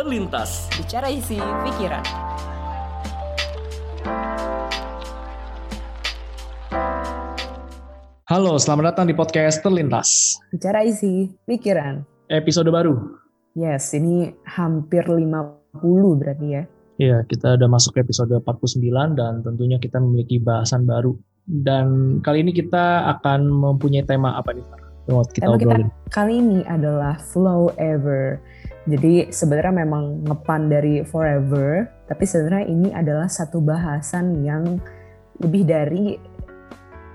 Terlintas. Bicara isi pikiran. Halo, selamat datang di podcast Terlintas. Bicara isi pikiran. Episode baru. Yes, ini hampir 50 berarti ya. Iya, kita udah masuk ke episode 49 dan tentunya kita memiliki bahasan baru. Dan kali ini kita akan mempunyai tema apa nih, kita tema kita kali ini adalah flow ever. Jadi sebenarnya memang ngepan dari forever, tapi sebenarnya ini adalah satu bahasan yang lebih dari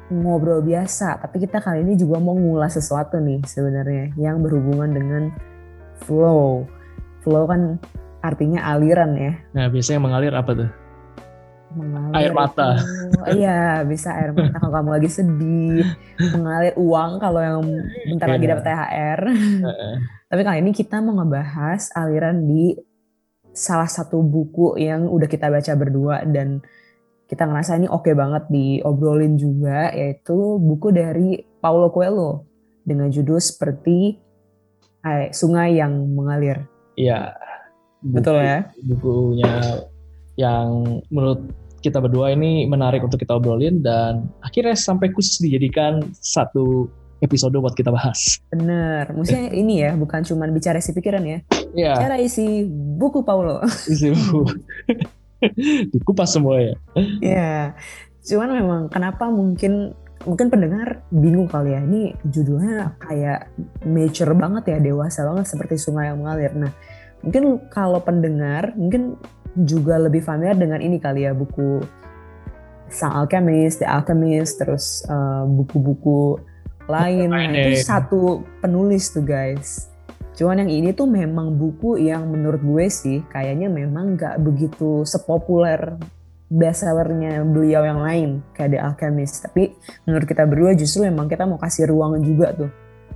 ngobrol biasa. Tapi kita kali ini juga mau ngulas sesuatu nih sebenarnya yang berhubungan dengan flow. Flow kan artinya aliran ya. Nah, biasanya mengalir apa tuh? Mengalir Air mata. itu- Iya, bisa air mata kalau kamu lagi sedih. Mengalir uang kalau yang bentar lagi Iya. dapat THR. Heeh. Tapi kali ini kita mau ngebahas aliran di salah satu buku yang udah kita baca berdua dan kita ngerasa ini oke banget diobrolin juga yaitu buku dari Paulo Coelho dengan judul seperti eh, Sungai yang Mengalir. Iya. Betul ya? Bukunya yang menurut kita berdua ini menarik untuk kita obrolin dan akhirnya sampai khusus dijadikan satu episode buat kita bahas. Bener, maksudnya ini ya bukan cuma bicara isi pikiran ya, Iya, cara isi buku Paulo. isi buku. Dikupas semua ya. Ya, cuman memang kenapa mungkin mungkin pendengar bingung kali ya ini judulnya kayak mature banget ya dewasa banget seperti sungai yang mengalir. Nah, mungkin kalau pendengar mungkin juga lebih familiar dengan ini kali ya buku Sang Alchemist, The Alchemist, terus eh, buku-buku lain. Nah, itu satu penulis tuh guys. Cuman yang ini tuh memang buku yang menurut gue sih kayaknya memang nggak begitu sepopuler bestsellernya beliau yang lain kayak The Alchemist. Tapi menurut kita berdua justru memang kita mau kasih ruang juga tuh.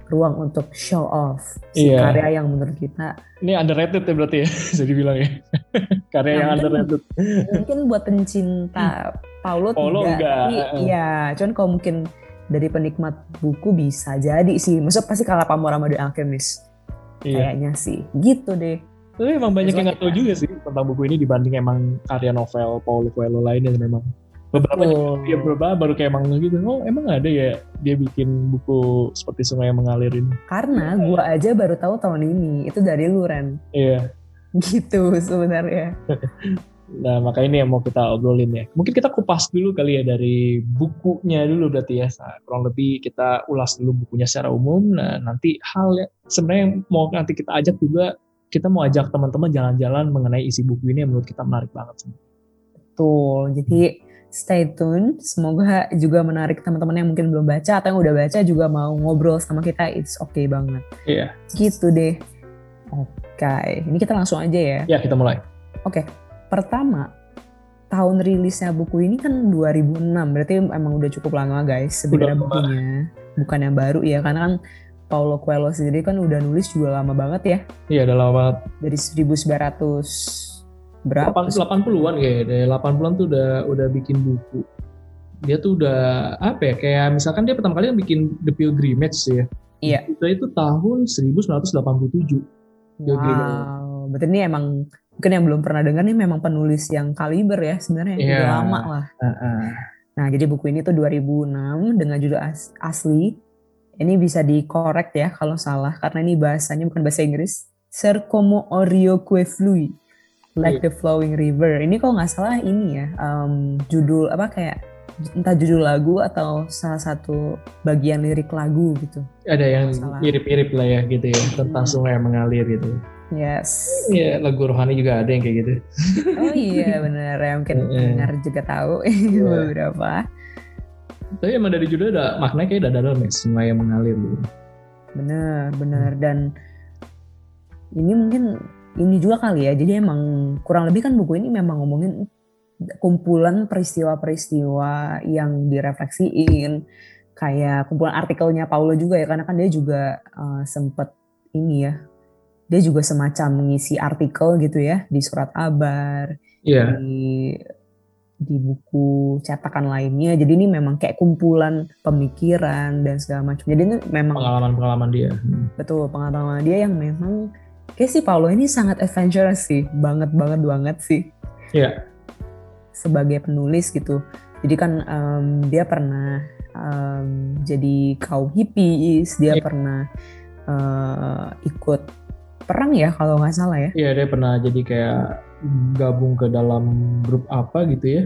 Ruang untuk show off si Iya. karya yang menurut kita. Ini underrated ya berarti ya, bisa dibilang ya. Karya Nah, yang mungkin- underrated. Mungkin buat pencinta Paulo, Paulo tidak. enggak. Tapi iya, cuman kalau mungkin dari penikmat buku bisa jadi sih. Maksudnya pasti kalah pamor sama The Alchemist. Iya. Kayaknya sih. Gitu deh. Tapi emang banyak yang nggak tahu juga sih tentang buku ini dibanding emang karya novel Paulo Coelho lainnya memang. Beberapa Betul. ya beberapa baru kayak emang gitu. Oh emang ada ya dia bikin buku seperti sungai yang mengalir ini. Karena gua aja baru tahu tahun ini. Itu dari lu Ren. Iya. Gitu sebenarnya. Nah maka ini yang mau kita obrolin ya. Mungkin kita kupas dulu kali ya dari bukunya dulu berarti ya. Nah, kurang lebih kita ulas dulu bukunya secara umum. Nah nanti hal yang sebenarnya yang mau nanti kita ajak juga kita mau ajak teman-teman jalan-jalan mengenai isi buku ini yang menurut kita menarik banget. sih. Betul. Jadi stay tune. Semoga juga menarik teman-teman yang mungkin belum baca atau yang udah baca juga mau ngobrol sama kita. It's okay banget. Iya. Gitu deh. Oke. Ini kita langsung aja ya. Ya kita mulai. Oke, pertama tahun rilisnya buku ini kan 2006, berarti emang udah cukup lama guys sebenarnya bukunya. Bukan yang baru ya, karena kan Paulo Coelho sendiri kan udah nulis juga lama banget ya, Iya udah lama banget. dari 1900 berapa? 80-an kayaknya. Dari 80-an tuh udah udah bikin buku. Dia tuh udah apa ya? Kayak misalkan dia pertama kali yang bikin The Pilgrimage ya. Iya. Itu itu tahun 1987. Wow, berarti ini emang mungkin yang belum pernah dengar nih memang penulis yang kaliber ya sebenarnya yang Iya. udah lama lah. Nah, jadi buku ini tuh 2006 dengan judul as- asli. Ini bisa dikorek ya kalau salah karena ini bahasanya bukan bahasa Inggris. Ser como orio que flui, like the flowing river. Ini kalau nggak salah ini ya em, judul apa kayak entah judul lagu atau salah satu bagian lirik lagu gitu. Ada yang mirip-mirip lah ya gitu ya tentang Hmm. sungai yang mengalir gitu. Yes. Iya lagu rohani juga ada yang kayak gitu. Oh iya bener ya mungkin Mm-mm. dengar juga tahu Iya. beberapa. Tapi emang dari judul ada maknanya kayak ada dalam ya sungai yang mengalir gitu. Bener, bener. Dan ini mungkin ini juga kali ya. Jadi emang kurang lebih kan buku ini memang ngomongin kumpulan peristiwa-peristiwa yang direfleksiin. Kayak kumpulan artikelnya Paulo juga ya. Karena kan dia juga eh, sempet ini ya. Dia juga semacam mengisi artikel gitu ya di surat kabar, Iya. di di buku cetakan lainnya. Jadi ini memang kayak kumpulan pemikiran dan segala macam. Jadi ini memang Pengalaman-pengalaman dia. Hmm. betul pengalaman dia yang memang kayak si Paulo ini sangat adventurous sih, banget banget banget sih. Iya. Yeah. Sebagai penulis gitu. Jadi kan um, dia pernah um, jadi kaum hippies, dia yeah. pernah uh, ikut perang ya kalau nggak salah ya. Iya yeah, dia pernah jadi kayak gabung ke dalam grup apa gitu ya.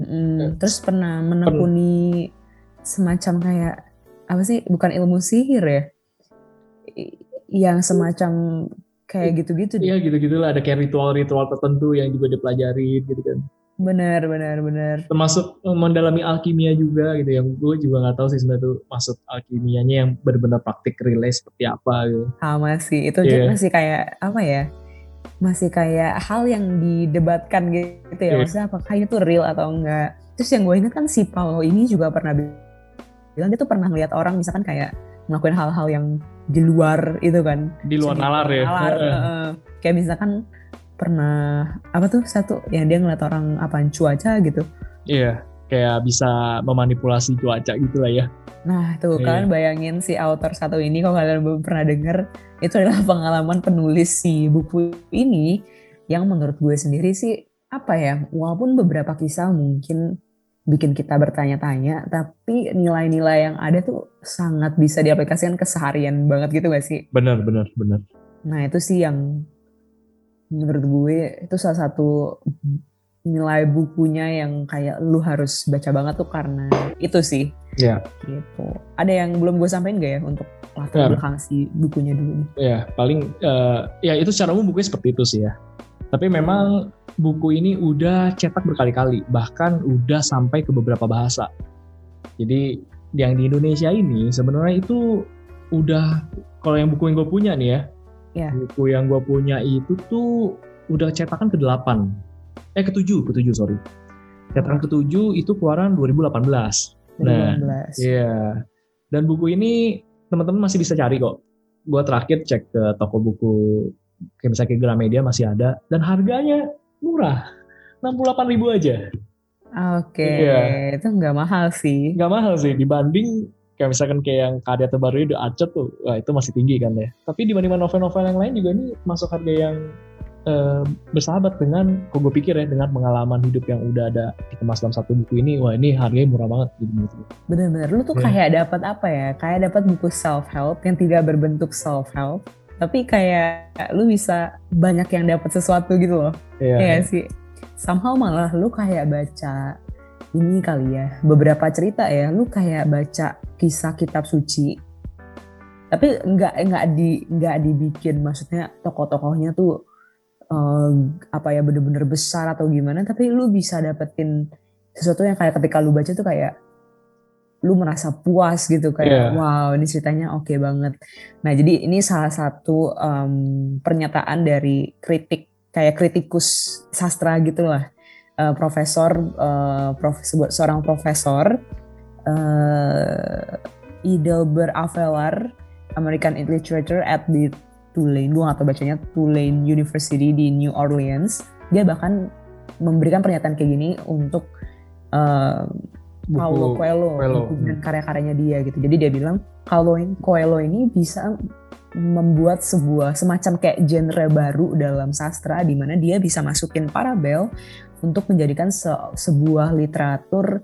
Mm, terus pernah menekuni Pen semacam kayak apa sih bukan ilmu sihir ya yang semacam kayak gitu-gitu Iya gitu-gitu lah ada kayak ritual-ritual tertentu yang juga dipelajari gitu kan. Benar, benar, benar. Termasuk eh, mendalami alkimia juga gitu yang gue juga nggak tahu sih sebenarnya tuh maksud alkimianya yang benar-benar praktik relay seperti apa gitu. Sama sih, itu yeah. masih kayak apa ya? Masih kayak hal yang didebatkan gitu ya. Yeah. Maksudnya apakah itu real atau enggak? Terus yang gue ingat kan si Paulo ini juga pernah bilang dia tuh pernah ngeliat orang misalkan kayak ngelakuin hal-hal yang di luar itu kan. Di luar nalar ya? nalar, uh, kayak misalkan pernah apa tuh satu yang dia ngeliat orang apa cuaca gitu. Iya kayak bisa memanipulasi cuaca gitu lah ya. Nah tuh yeah. kalian bayangin si author satu ini kalau kalian belum pernah denger itu adalah pengalaman penulis si buku ini yang menurut gue sendiri sih apa ya walaupun beberapa kisah mungkin bikin kita bertanya-tanya, tapi nilai-nilai yang ada tuh sangat bisa diaplikasikan keseharian banget gitu gak sih? Bener, bener, bener. Nah itu sih yang menurut gue itu salah satu nilai bukunya yang kayak lu harus baca banget tuh karena itu sih. Iya. Yeah. Gitu. Ada yang belum gue sampaikan gak ya untuk latar yeah. belakang si bukunya dulu nih? Iya, yeah, paling uh, ya itu secara umum bukunya seperti itu sih ya. Tapi memang buku ini udah cetak berkali-kali, bahkan udah sampai ke beberapa bahasa. Jadi yang di Indonesia ini sebenarnya itu udah kalau yang buku yang gue punya nih ya, yeah. buku yang gue punya itu tuh udah cetakan ke delapan, eh ke tujuh, ke tujuh sorry. Cetakan ke tujuh itu keluaran 2018. 2018. Nah, iya. Dan buku ini teman-teman masih bisa cari kok. Gue terakhir cek ke toko buku kayak misalnya kayak Gramedia masih ada dan harganya murah 68 ribu aja oke okay. iya. itu nggak mahal sih nggak mahal sih dibanding kayak misalkan kayak yang karya terbaru itu Acet tuh wah itu masih tinggi kan ya tapi dibanding novel-novel yang lain juga ini masuk harga yang eh, bersahabat dengan kok gue pikir ya dengan pengalaman hidup yang udah ada dikemas dalam satu buku ini wah ini harganya murah banget gitu bener-bener. Lu tuh yeah. kayak dapat apa ya? Kayak dapat buku self help yang tidak berbentuk self help tapi kayak lu bisa banyak yang dapat sesuatu gitu loh. Iya yeah. sih. Somehow malah lu kayak baca ini kali ya beberapa cerita ya. Lu kayak baca kisah kitab suci. Tapi nggak nggak di nggak dibikin maksudnya tokoh-tokohnya tuh um, apa ya bener-bener besar atau gimana tapi lu bisa dapetin sesuatu yang kayak ketika lu baca tuh kayak lu merasa puas gitu kayak yeah. wow ini ceritanya oke okay banget. Nah jadi ini salah satu um, pernyataan dari kritik kayak kritikus sastra gitulah uh, profesor uh, prof, seorang profesor uh, Idelber Avelar American Literature at the Tulane gue gak tau bacanya Tulane University di New Orleans dia bahkan memberikan pernyataan kayak gini untuk uh, Paulo Coelho, Coelho. dan karya-karyanya dia gitu. Jadi dia bilang kalau Coelho ini bisa membuat sebuah semacam kayak genre baru dalam sastra di mana dia bisa masukin parabel untuk menjadikan se sebuah literatur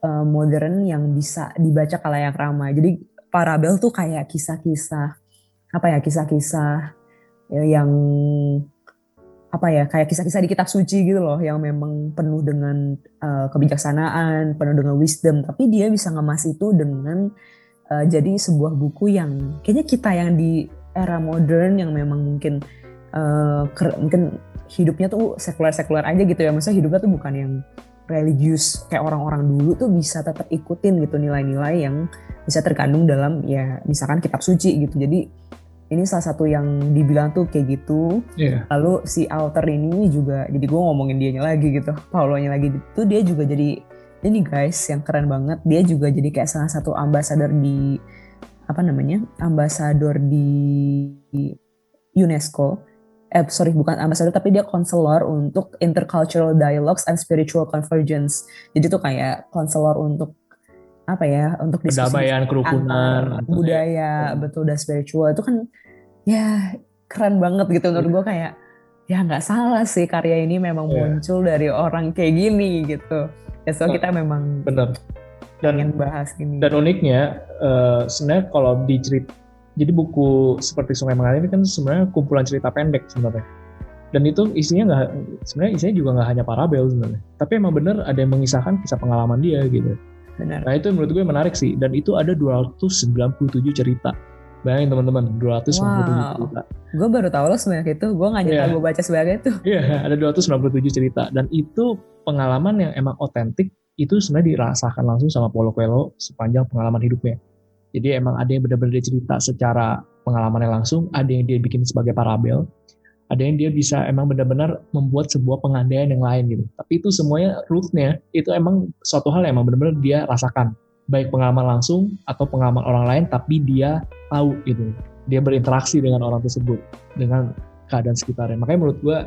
uh, modern yang bisa dibaca kalayak ramai. Jadi parabel tuh kayak kisah-kisah apa ya kisah-kisah yang apa ya kayak kisah-kisah di kitab suci gitu loh yang memang penuh dengan uh, kebijaksanaan, penuh dengan wisdom, tapi dia bisa ngemas itu dengan uh, jadi sebuah buku yang kayaknya kita yang di era modern yang memang mungkin uh, mungkin hidupnya tuh sekuler-sekuler aja gitu ya, maksudnya hidupnya tuh bukan yang religius kayak orang-orang dulu tuh bisa tetap ikutin gitu nilai-nilai yang bisa terkandung dalam ya misalkan kitab suci gitu. Jadi ini salah satu yang dibilang tuh kayak gitu. Yeah. Lalu si author ini juga, jadi gue ngomongin dianya lagi gitu, Paulonya lagi itu dia juga jadi ini guys yang keren banget. Dia juga jadi kayak salah satu ambasador di apa namanya ambasador di UNESCO. Eh sorry bukan ambasador tapi dia konselor untuk intercultural dialogues and spiritual convergence. Jadi tuh kayak konselor untuk apa ya untuk perdamaian kerukunan budaya hmm. betul dan spiritual itu kan ya keren banget gitu menurut gue kayak ya nggak salah sih karya ini memang yeah. muncul dari orang kayak gini gitu. Ya so kita memang bener. Dan ingin bahas gini. dan uniknya uh, sebenarnya kalau dicerit jadi buku seperti Sungai Mengalir ini kan sebenarnya kumpulan cerita pendek sebenarnya. Dan itu isinya nggak sebenarnya isinya juga nggak hanya parabel sebenarnya. Tapi emang bener ada yang mengisahkan kisah pengalaman dia gitu Benar. nah itu menurut gue menarik sih dan itu ada 297 cerita Bayangin teman-teman, 297 wow. cerita. Gue baru tahu lo sebanyak itu, gue gak nyangka yeah. gue baca sebanyak itu. Iya, yeah, ada 297 cerita. Dan itu pengalaman yang emang otentik, itu sebenarnya dirasakan langsung sama Paulo Coelho sepanjang pengalaman hidupnya. Jadi emang ada yang benar-benar dia cerita secara pengalamannya langsung, ada yang dia bikin sebagai parabel, ada yang dia bisa emang benar-benar membuat sebuah pengandaian yang lain gitu. Tapi itu semuanya rootnya itu emang suatu hal yang emang benar-benar dia rasakan baik pengalaman langsung atau pengalaman orang lain tapi dia tahu gitu dia berinteraksi dengan orang tersebut dengan keadaan sekitarnya makanya menurut gue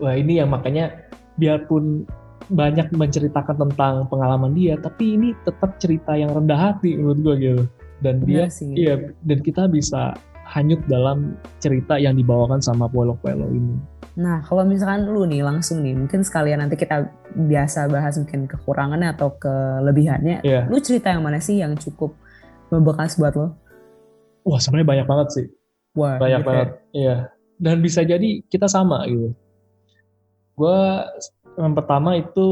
wah ini yang makanya biarpun banyak menceritakan tentang pengalaman dia tapi ini tetap cerita yang rendah hati menurut gue gitu dan Benar dia sih. iya dan kita bisa hanyut dalam cerita yang dibawakan sama Paulo Coelho ini Nah, kalau misalkan lu nih langsung nih, mungkin sekalian nanti kita biasa bahas mungkin kekurangannya atau kelebihannya. Yeah. Lu cerita yang mana sih yang cukup membekas buat lo? Wah, sebenarnya banyak banget sih. Wah, banyak gitu ya? banget. Iya. Dan bisa jadi kita sama gitu. Gue yang pertama itu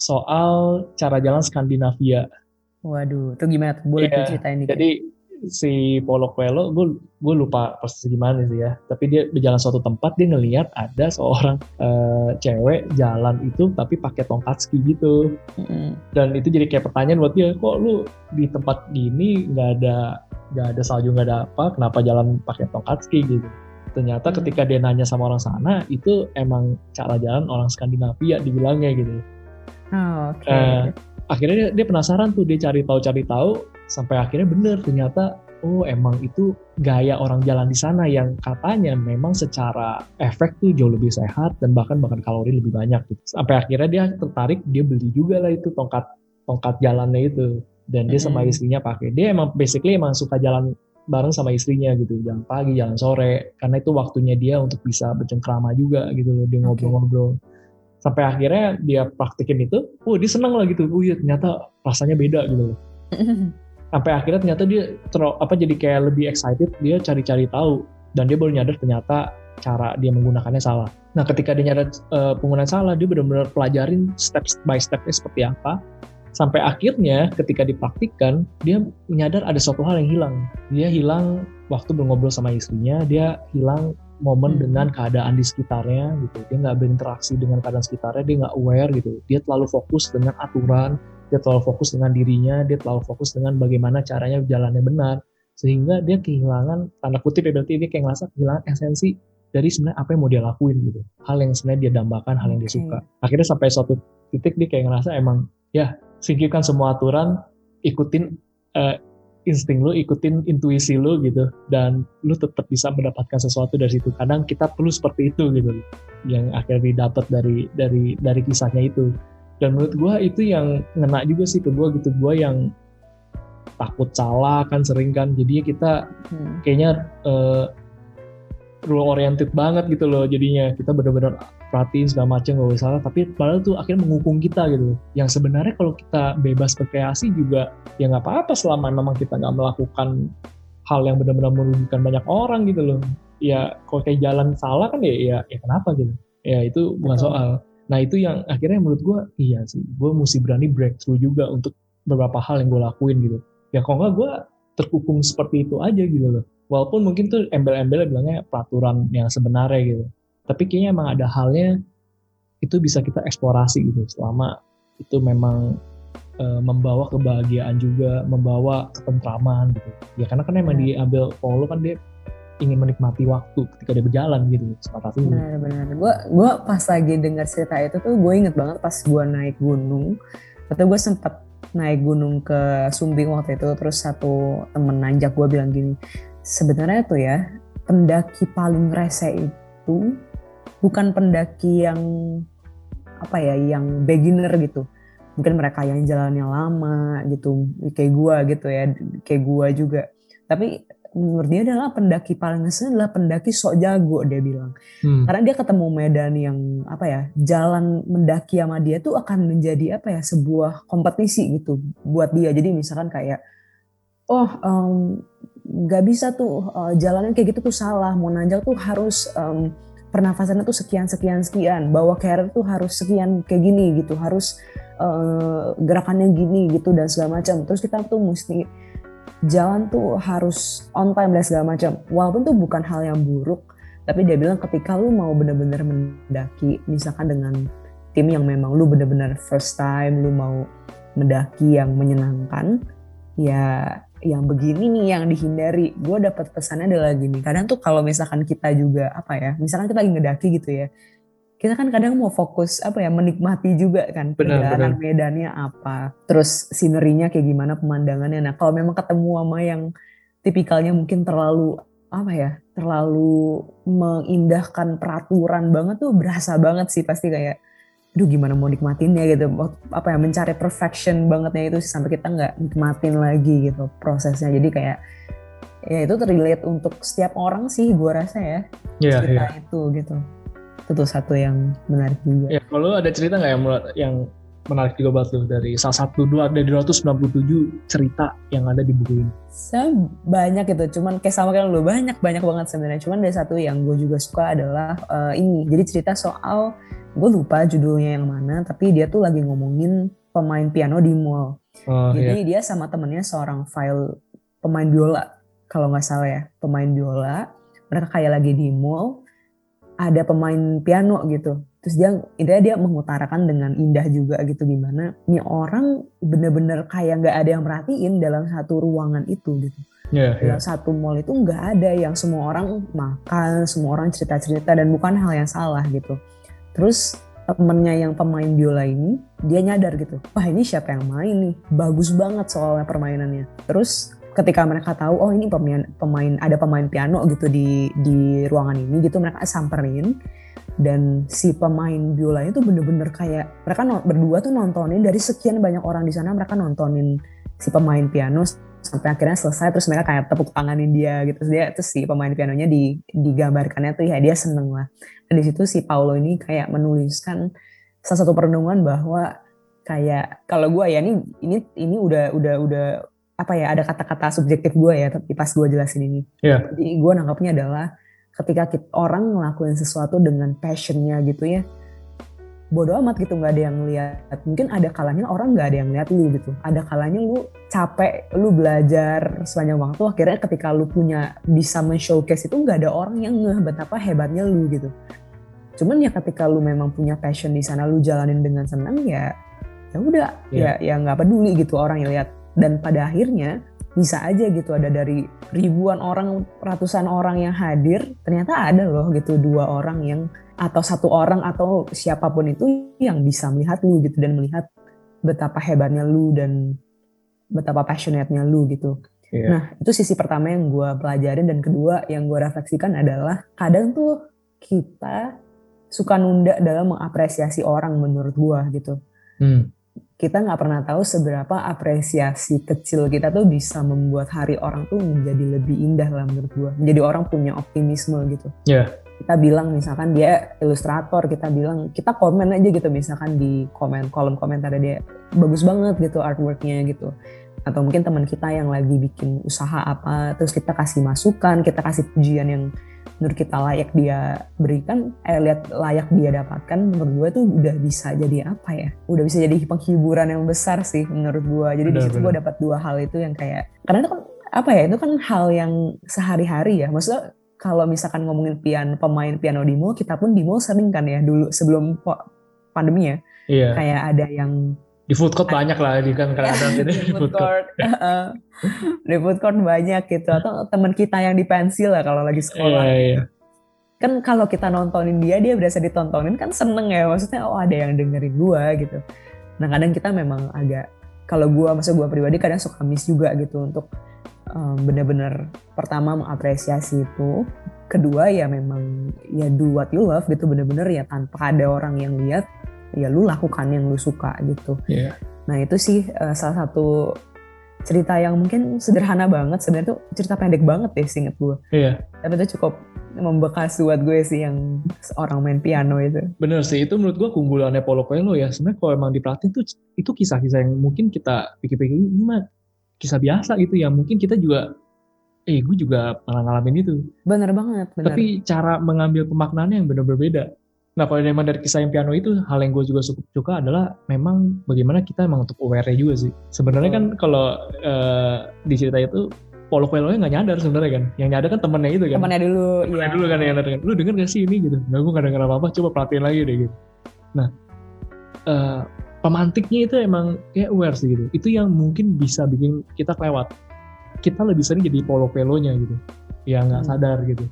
soal cara jalan Skandinavia. Waduh, itu gimana? Boleh yeah. ceritain dikit. Jadi si Paulo Coelho gue gue lupa persis gimana sih ya tapi dia berjalan suatu tempat dia ngelihat ada seorang uh, cewek jalan itu tapi pakai tongkat ski gitu mm. dan itu jadi kayak pertanyaan buat dia kok lu di tempat gini nggak ada nggak ada salju nggak ada apa kenapa jalan pakai tongkat ski gitu ternyata mm. ketika dia nanya sama orang sana itu emang cara jalan orang Skandinavia dibilangnya gitu oh, okay. uh, akhirnya dia, dia penasaran tuh dia cari tahu cari tahu sampai akhirnya bener ternyata oh emang itu gaya orang jalan di sana yang katanya memang secara efek tuh jauh lebih sehat dan bahkan bahkan kalori lebih banyak gitu. Sampai akhirnya dia tertarik dia beli juga lah itu tongkat tongkat jalannya itu. Dan dia sama istrinya pakai. Dia emang basically emang suka jalan bareng sama istrinya gitu. Jalan pagi jalan sore. Karena itu waktunya dia untuk bisa bercengkrama juga gitu loh dia ngobrol-ngobrol. Sampai akhirnya dia praktekin itu oh dia seneng lah gitu. Oh iya ternyata rasanya beda gitu loh sampai akhirnya ternyata dia ter, apa jadi kayak lebih excited dia cari-cari tahu dan dia baru nyadar ternyata cara dia menggunakannya salah. Nah ketika dia nyadar uh, penggunaan salah dia benar-benar pelajarin step by stepnya seperti apa sampai akhirnya ketika dipraktikkan dia menyadar ada suatu hal yang hilang. Dia hilang waktu ngobrol sama istrinya, dia hilang momen hmm. dengan keadaan di sekitarnya gitu. Dia nggak berinteraksi dengan keadaan sekitarnya, dia nggak aware gitu. Dia terlalu fokus dengan aturan, dia terlalu fokus dengan dirinya, dia terlalu fokus dengan bagaimana caranya jalannya benar, sehingga dia kehilangan tanda kutip ya berarti dia kayak ngerasa kehilangan esensi dari sebenarnya apa yang mau dia lakuin gitu, hal yang sebenarnya dia dambakan, hal yang dia suka. Akhirnya sampai suatu titik dia kayak ngerasa emang ya singkirkan semua aturan, ikutin uh, insting lu, ikutin intuisi lu gitu, dan lu tetap bisa mendapatkan sesuatu dari situ. Kadang kita perlu seperti itu gitu, yang akhirnya didapat dari dari dari kisahnya itu dan menurut gue itu yang ngena juga sih ke gue gitu. Gue yang takut salah kan sering kan. Jadinya kita hmm. kayaknya uh, rule oriented banget gitu loh jadinya. Kita benar-benar perhatiin segala macam gak salah. Tapi padahal tuh akhirnya menghukum kita gitu yang sebenarnya kalau kita bebas berkreasi juga ya nggak apa-apa selama memang kita nggak melakukan hal yang benar-benar merugikan banyak orang gitu loh. Ya kalau kayak jalan salah kan ya ya, ya kenapa gitu. Ya itu bukan Betul. soal Nah itu yang akhirnya menurut gue iya sih, gue mesti berani breakthrough juga untuk beberapa hal yang gue lakuin gitu. Ya kalau nggak gue terkukung seperti itu aja gitu loh. Walaupun mungkin tuh embel-embel bilangnya peraturan yang sebenarnya gitu. Tapi kayaknya emang ada halnya itu bisa kita eksplorasi gitu selama itu memang e, membawa kebahagiaan juga, membawa ketentraman gitu. Ya karena kan emang iya. diambil Paulo kan dia ingin menikmati waktu ketika dia berjalan gitu semata ini. Benar-benar. Gue gue pas lagi dengar cerita itu tuh gue inget banget pas gue naik gunung atau gue sempat naik gunung ke Sumbing waktu itu terus satu temen nanjak gue bilang gini sebenarnya tuh ya pendaki paling rese itu bukan pendaki yang apa ya yang beginner gitu mungkin mereka yang jalannya lama gitu kayak gue gitu ya kayak gue juga tapi menurut dia adalah pendaki paling ngeselin adalah pendaki sok jago dia bilang. Hmm. karena dia ketemu medan yang apa ya jalan mendaki sama dia tuh akan menjadi apa ya sebuah kompetisi gitu buat dia. Jadi misalkan kayak oh nggak um, bisa tuh uh, jalannya kayak gitu tuh salah. Mau nanjak tuh harus um, pernafasannya tuh sekian sekian sekian. Bawa carrier tuh harus sekian kayak gini gitu. Harus uh, gerakannya gini gitu dan segala macam. Terus kita tuh mesti jalan tuh harus on time dan segala macam. Walaupun tuh bukan hal yang buruk, tapi dia bilang ketika lu mau bener-bener mendaki, misalkan dengan tim yang memang lu bener-bener first time, lu mau mendaki yang menyenangkan, ya yang begini nih yang dihindari. Gue dapat pesannya adalah gini, kadang tuh kalau misalkan kita juga apa ya, misalkan kita lagi ngedaki gitu ya, kita kan kadang mau fokus apa ya menikmati juga kan perjalanan medannya apa. Terus sinerinya kayak gimana pemandangannya. Nah kalau memang ketemu sama yang tipikalnya mungkin terlalu apa ya terlalu mengindahkan peraturan banget tuh berasa banget sih pasti kayak aduh gimana mau nikmatinnya gitu. Apa ya mencari perfection bangetnya itu sampai kita nggak nikmatin lagi gitu prosesnya. Jadi kayak ya itu terlihat untuk setiap orang sih gue rasa ya yeah, cerita yeah. itu gitu itu tuh satu yang menarik juga. Ya, kalau ada cerita nggak yang yang menarik juga buat lu dari salah satu dua dari 297 cerita yang ada di buku ini? Saya banyak itu, cuman kayak sama kayak lu banyak banyak banget sebenarnya. Cuman ada satu yang gue juga suka adalah uh, ini. Jadi cerita soal gue lupa judulnya yang mana, tapi dia tuh lagi ngomongin pemain piano di mall. Oh, Jadi iya. dia sama temennya seorang file pemain biola kalau nggak salah ya, pemain biola. Mereka kayak lagi di mall ada pemain piano gitu. Terus dia intinya dia mengutarakan dengan indah juga gitu gimana nih orang bener-bener kayak nggak ada yang merhatiin dalam satu ruangan itu gitu. Yeah, dalam yeah. satu mall itu nggak ada yang semua orang makan semua orang cerita-cerita dan bukan hal yang salah gitu. Terus temennya yang pemain biola ini dia nyadar gitu wah ini siapa yang main nih? Bagus banget soalnya permainannya. Terus ketika mereka tahu oh ini pemain pemain ada pemain piano gitu di di ruangan ini gitu mereka samperin. Dan si pemain biola itu bener-bener kayak mereka no, berdua tuh nontonin dari sekian banyak orang di sana mereka nontonin si pemain piano sampai akhirnya selesai terus mereka kayak tepuk tanganin dia gitu. Dia terus si pemain pianonya di digambarkannya tuh ya dia seneng lah. Dan di situ si Paulo ini kayak menuliskan salah satu perenungan bahwa kayak kalau gue ya ini ini ini udah udah udah apa ya ada kata-kata subjektif gue ya tapi pas gue jelasin ini. Yeah. jadi gue nangkapnya adalah ketika kita, orang ngelakuin sesuatu dengan passionnya gitu ya bodoh amat gitu nggak ada yang lihat mungkin ada kalanya orang nggak ada yang lihat lu gitu. Ada kalanya lu capek lu belajar sepanjang waktu akhirnya ketika lu punya bisa men-showcase itu nggak ada orang yang ngeh betapa hebatnya lu gitu. Cuman ya ketika lu memang punya passion di sana lu jalanin dengan senang ya ya udah yeah. ya ya nggak peduli gitu orang yang lihat dan pada akhirnya bisa aja gitu ada dari ribuan orang ratusan orang yang hadir ternyata ada loh gitu dua orang yang atau satu orang atau siapa pun itu yang bisa melihat lu gitu dan melihat betapa hebatnya lu dan betapa passionate-nya lu gitu. Yeah. Nah itu sisi pertama yang gue pelajarin dan kedua yang gue refleksikan adalah kadang tuh kita suka nunda dalam mengapresiasi orang menurut gue gitu. Hmm kita nggak pernah tahu seberapa apresiasi kecil kita tuh bisa membuat hari orang tuh menjadi lebih indah lah menurut gue. Menjadi orang punya optimisme gitu. Yeah. Kita bilang misalkan dia ilustrator, kita bilang kita komen aja gitu misalkan di komen kolom komentar dia bagus banget gitu artworknya gitu. Atau mungkin teman kita yang lagi bikin usaha apa, terus kita kasih masukan, kita kasih pujian yang menurut kita layak dia berikan eh lihat layak dia dapatkan menurut gue tuh udah bisa jadi apa ya? Udah bisa jadi penghiburan yang besar sih menurut gue jadi di situ gue dapat dua hal itu yang kayak karena itu kan apa ya itu kan hal yang sehari-hari ya. Maksudnya kalau misalkan ngomongin pian pemain piano di mall kita pun di mall sering kan ya dulu sebelum pandemi ya. Iya. kayak ada yang di food court banyak lah di kan kadang-kadang di food court. di food court banyak gitu atau teman kita yang di pensil lah kalau lagi sekolah. Iya, iya. kan kalau kita nontonin dia dia berasa ditontonin kan seneng ya maksudnya oh ada yang dengerin gua gitu. Nah kadang kita memang agak kalau gua masa gua pribadi kadang suka miss juga gitu untuk um, bener-bener pertama mengapresiasi itu. Kedua ya memang ya do what you love gitu bener-bener ya tanpa ada orang yang lihat ya lu lakukan yang lu suka gitu. Yeah. Nah itu sih uh, salah satu cerita yang mungkin sederhana banget. Sebenarnya tuh cerita pendek banget deh singkat gue iya. Tapi itu cukup membekas buat gue sih yang seorang main piano itu. Bener sih itu menurut gue keunggulannya Paulo Coelho ya. Sebenarnya kalau emang diperhatiin tuh itu kisah-kisah yang mungkin kita pikir-pikir ini mah kisah biasa gitu ya. Mungkin kita juga eh gue juga pernah ngalamin itu. Bener banget bener. tapi cara mengambil pemaknaannya yang benar berbeda Nah kalau memang dari kisah yang piano itu hal yang gue juga suka, suka adalah memang bagaimana kita emang untuk aware juga sih. Sebenarnya kan kalau uh, di cerita itu Paulo Coelho nggak nyadar sebenarnya kan. Yang nyadar kan temennya itu kan. Temennya dulu. Temennya iya. dulu kan yang nyadar kan. Lu denger gak sih ini gitu. Nah gue gak denger apa-apa coba perhatiin lagi deh gitu. Nah uh, pemantiknya itu emang kayak aware sih gitu. Itu yang mungkin bisa bikin kita kelewat. Kita lebih sering jadi Paulo Coelho-nya gitu. Ya nggak hmm. sadar gitu.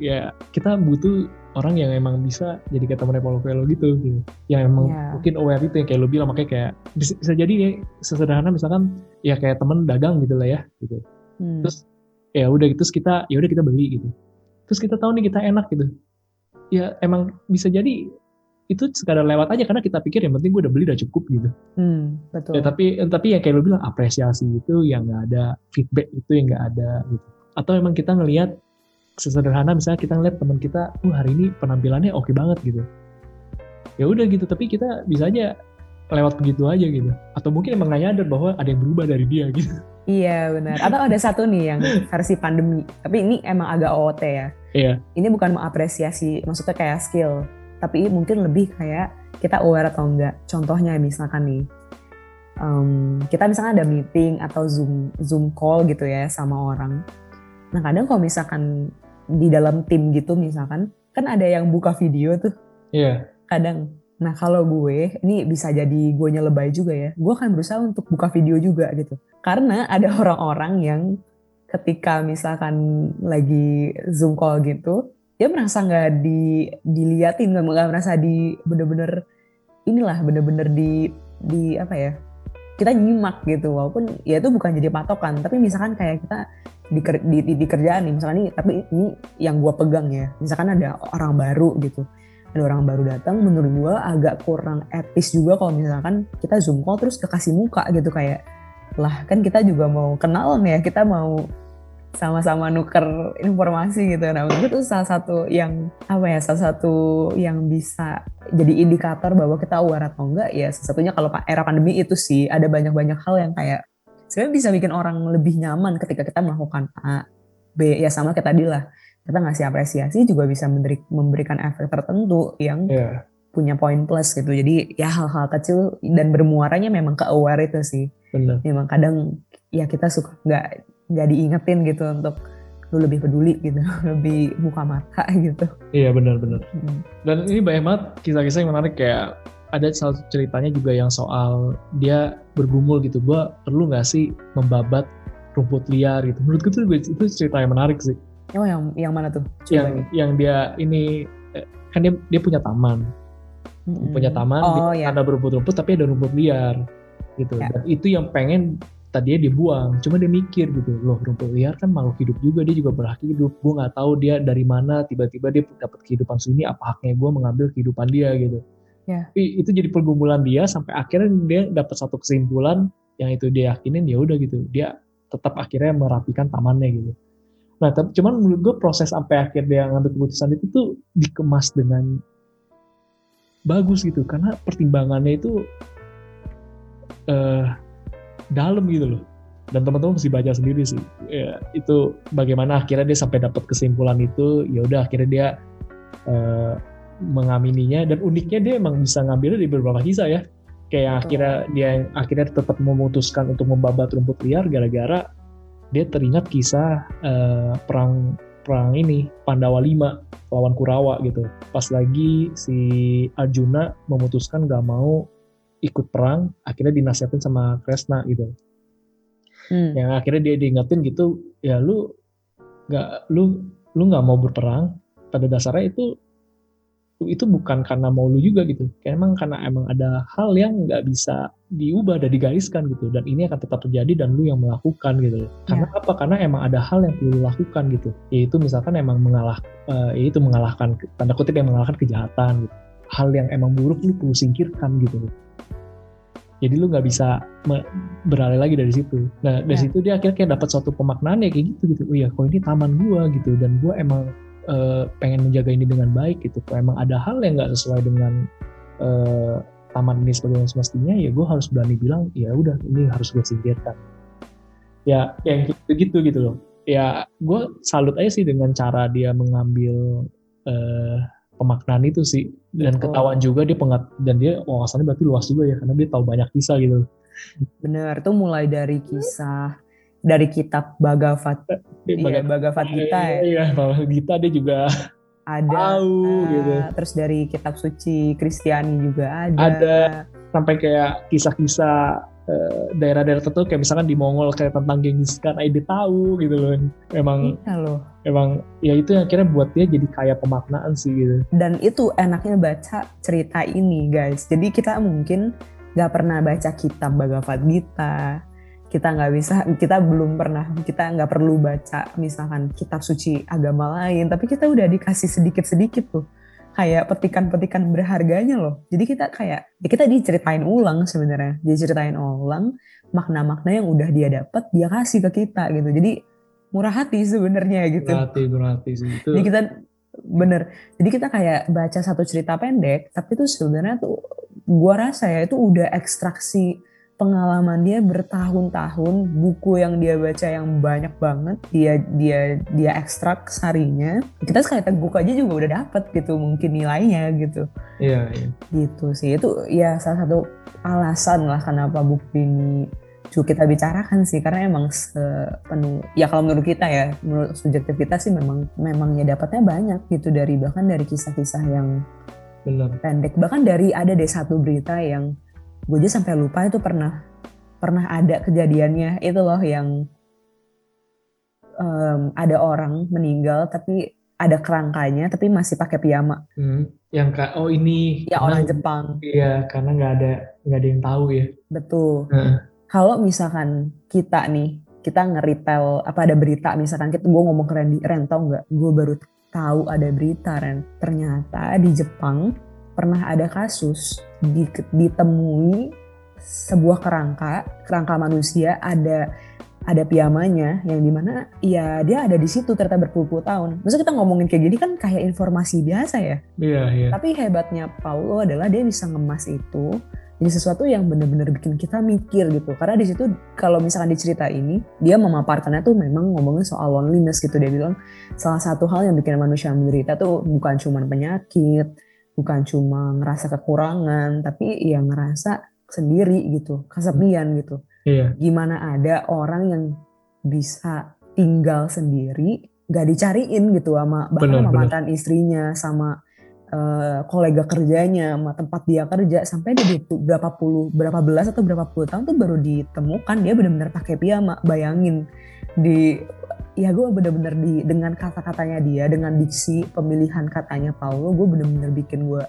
Ya kita butuh orang yang emang bisa jadi kayak temennya Paulo Coelho gitu, gitu. yang emang yeah. mungkin aware itu yang kayak lo bilang makanya kayak bisa, bisa jadi ya sesederhana misalkan ya kayak temen dagang gitu lah ya gitu hmm. terus ya udah gitu terus kita ya udah kita beli gitu terus kita tahu nih kita enak gitu ya emang bisa jadi itu sekadar lewat aja karena kita pikir yang penting gue udah beli udah cukup gitu. Hmm, betul. Ya, tapi tapi yang kayak lo bilang apresiasi itu yang nggak ada feedback itu yang nggak ada gitu. Atau emang kita ngelihat sesederhana misalnya kita ngeliat teman kita, uh hari ini penampilannya oke okay banget gitu. Ya udah gitu, tapi kita bisa aja lewat begitu aja gitu. Atau mungkin emang nggak nyadar bahwa ada yang berubah dari dia gitu. Iya benar. Atau ada satu nih yang versi pandemi, tapi ini emang agak OOT ya. Iya. Ini bukan mengapresiasi, maksudnya kayak skill, tapi mungkin lebih kayak kita aware atau enggak. Contohnya misalkan nih, um, kita misalnya ada meeting atau zoom zoom call gitu ya sama orang. Nah kadang kalau misalkan di dalam tim gitu misalkan kan ada yang buka video tuh. Iya. Yeah. kadang. Nah kalau gue ini bisa jadi gue lebay juga ya. Gue akan berusaha untuk buka video juga gitu. Karena ada orang-orang yang ketika misalkan lagi zoom call gitu dia merasa nggak di diliatin nggak merasa di bener-bener inilah bener-bener di di apa ya kita nyimak gitu. Walaupun ya itu bukan jadi patokan tapi misalkan kayak kita di, di, di, di kerjaan nih misalkan ini tapi ini yang gue pegang ya. Misalkan ada orang baru gitu. Ada orang baru datang menurut gue agak kurang etis juga kalau misalkan kita zoom call terus kekasih muka gitu kayak lah kan kita juga mau kenal nih ya. Kita mau sama-sama nuker informasi gitu. Nah itu salah satu yang apa ya salah satu yang bisa jadi indikator bahwa kita aware atau enggak ya salah satunya kalau era pandemi itu sih. Ada banyak-banyak hal yang kayak sebenarnya bisa bikin orang lebih nyaman ketika kita melakukan A, B, ya sama kayak tadi lah. Kita ngasih apresiasi juga bisa memberi, memberikan efek tertentu yang yeah. punya poin plus gitu. Jadi ya hal-hal kecil dan bermuaranya memang ke aware itu sih. Bener. Memang kadang ya kita suka nggak nggak diingetin gitu untuk lu lebih peduli gitu, lebih buka mata gitu. Iya benar-benar. Hmm. Dan ini banyak banget kisah-kisah yang menarik kayak ada salah satu ceritanya juga yang soal dia bergumul gitu. Gue perlu nggak sih membabat rumput liar gitu? Menurutku tuh itu cerita yang menarik sih. Oh yang yang mana tuh? Coba yang ini. yang dia ini eh, kan dia dia punya taman. Hmm. punya taman oh, dia, ya. ada berumput-rumput tapi ada rumput liar gitu. Ya. dan itu yang pengen tadinya dibuang. Cuma dia mikir gitu loh rumput liar kan makhluk hidup juga dia juga berhak hidup. Gue nggak tahu dia dari mana tiba-tiba dia dapat kehidupan sini apa haknya gue mengambil kehidupan dia gitu Yeah. Tapi itu jadi pergumulan dia sampai akhirnya dia dapat satu kesimpulan yang itu dia yakinin ya udah gitu. Dia tetap akhirnya merapikan tamannya gitu. Nah, tapi cuman menurut gue proses sampai akhir dia ngambil keputusan itu tuh dikemas dengan bagus gitu karena pertimbangannya itu uh, dalam gitu loh dan teman-teman mesti baca sendiri sih ya, itu bagaimana akhirnya dia sampai dapat kesimpulan itu ya udah akhirnya dia uh, mengamininya dan uniknya dia emang bisa ngambilnya di beberapa kisah ya. Kayak akhirnya dia akhirnya tetap memutuskan untuk membabat rumput liar gara-gara dia teringat kisah uh, perang perang ini Pandawa 5 lawan Kurawa gitu. Pas lagi si Arjuna memutuskan gak mau ikut perang akhirnya dinasihatin sama Kresna gitu. Hmm. yang akhirnya dia diingetin gitu ya lu nggak lu lu nggak mau berperang pada dasarnya itu itu bukan karena mau lu juga gitu. Kayak emang karena emang ada hal yang nggak bisa diubah dan digariskan gitu. Dan ini akan tetap terjadi dan lu yang melakukan gitu. Karena ya. apa? Karena emang ada hal yang perlu lu lakukan gitu. Yaitu misalkan emang mengalah uh, yaitu mengalahkan tanda kutip yang mengalahkan kejahatan gitu. Hal yang emang buruk lu perlu singkirkan gitu. Jadi lu nggak bisa beralih lagi dari situ. Nah dari yeah. situ dia akhirnya kayak dapat suatu pemaknaan ya kayak gitu gitu. Oh iya kok ini taman gua gitu. Dan gua emang uh, pengen menjaga ini dengan baik gitu. Kalau emang ada hal yang nggak sesuai dengan uh, taman ini sebagai semestinya ya gue harus berani bilang ya udah ini harus gue singkirkan. Ya yang gitu gitu gitu loh. Ya gue salut aja sih dengan cara dia mengambil uh, pemaknaan itu sih. Dan ketahuan juga dia pengat dan dia wawasannya berarti luas juga ya karena dia tahu banyak kisah gitu. Bener tuh mulai dari kisah dari kitab Bhagavad iya, Bhagavad Gita ya. Iya, Bhagavad Gita dia juga ada tahu gitu. Terus dari kitab suci Kristiani juga ada. Ada sampai kayak kisah-kisah uh, daerah-daerah tertentu kayak misalkan di Mongol kayak tentang Genghis Khan, dia tahu gitu loh. Emang iya loh. Emang ya itu yang akhirnya buat dia jadi kayak pemaknaan sih gitu. Dan itu enaknya baca cerita ini guys. Jadi kita mungkin nggak pernah baca kitab Bhagavad Gita, kita nggak bisa kita belum pernah kita nggak perlu baca misalkan kitab suci agama lain tapi kita udah dikasih sedikit sedikit tuh kayak petikan-petikan berharganya loh. Jadi kita kayak ya kita diceritain ulang sebenarnya diceritain ulang makna-makna yang udah dia dapat dia kasih ke kita gitu. Jadi murah hati sebenarnya gitu. Murah hati murah hati sih itu jadi kita bener. Jadi kita kayak baca satu cerita pendek tapi itu sebenarnya tuh gua rasa ya itu udah ekstraksi pengalaman dia bertahun-tahun, buku yang dia baca yang banyak banget, dia dia dia ekstrak sarinya. Kita sekali buku aja juga udah dapet gitu mungkin nilainya gitu. Iya, iya. Gitu sih. Itu ya salah satu alasan lah kenapa buku ini juga kita bicarakan sih karena emang sepenuh ya kalau menurut kita ya menurut subjektif kita sih memang memang ya dapatnya banyak gitu dari bahkan dari kisah-kisah yang Benar. pendek bahkan dari ada deh satu berita yang gue aja sampai lupa itu pernah pernah ada kejadiannya itu loh yang um, ada orang meninggal tapi ada kerangkanya tapi masih pakai piyama. Hmm, yang kak oh ini ya orang Jepang. Iya karena nggak ada nggak ada yang tahu ya. Betul. Hmm. Kalau misalkan kita nih kita ngeritel apa ada berita misalkan kita gue ngomong ke Randy Ren tau nggak gue baru tahu ada berita Ren ternyata di Jepang pernah ada kasus ditemui sebuah kerangka kerangka manusia ada ada piyamanya yang di mana ya dia ada di situ ternyata berpuluh-puluh tahun. Maksudnya kita ngomongin kayak gini kan kayak informasi biasa ya. Iya, iya. Tapi hebatnya Paulo adalah dia bisa ngemas itu jadi sesuatu yang benar-benar bikin kita mikir gitu. Karena di situ kalau misalkan di cerita ini dia memaparkannya tuh memang ngomongin soal loneliness gitu. Dia bilang salah satu hal yang bikin manusia menderita tuh bukan cuma penyakit, bukan cuma ngerasa kekurangan tapi ya ngerasa sendiri gitu kesepian gitu. Iya. gimana ada orang yang bisa tinggal sendiri gak dicariin gitu sama bahkan sama mantan istrinya sama uh, kolega kerjanya sama tempat dia kerja sampai dia berapa puluh berapa belas atau berapa puluh tahun tuh baru ditemukan dia benar-benar pakai piyama. Bayangin di ya gue bener-bener di dengan kata-katanya dia dengan diksi pemilihan katanya Paulo gue bener-bener bikin gue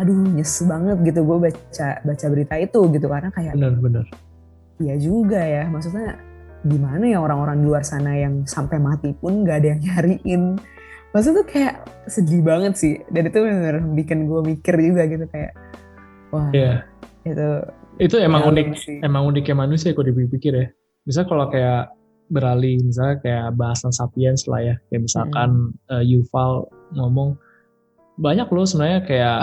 aduh nyes banget gitu gue baca baca berita itu gitu karena kayak bener-bener ya juga ya maksudnya gimana ya orang-orang di luar sana yang sampai mati pun gak ada yang nyariin maksudnya tuh kayak sedih banget sih dan itu bener bikin gue mikir juga gitu kayak wah yeah. itu itu emang unik sih. emang uniknya manusia kalau dipikir ya bisa kalau kayak beralih misalnya kayak bahasan sapiens lah ya kayak misalkan hmm. uh, Yuval ngomong banyak loh sebenarnya kayak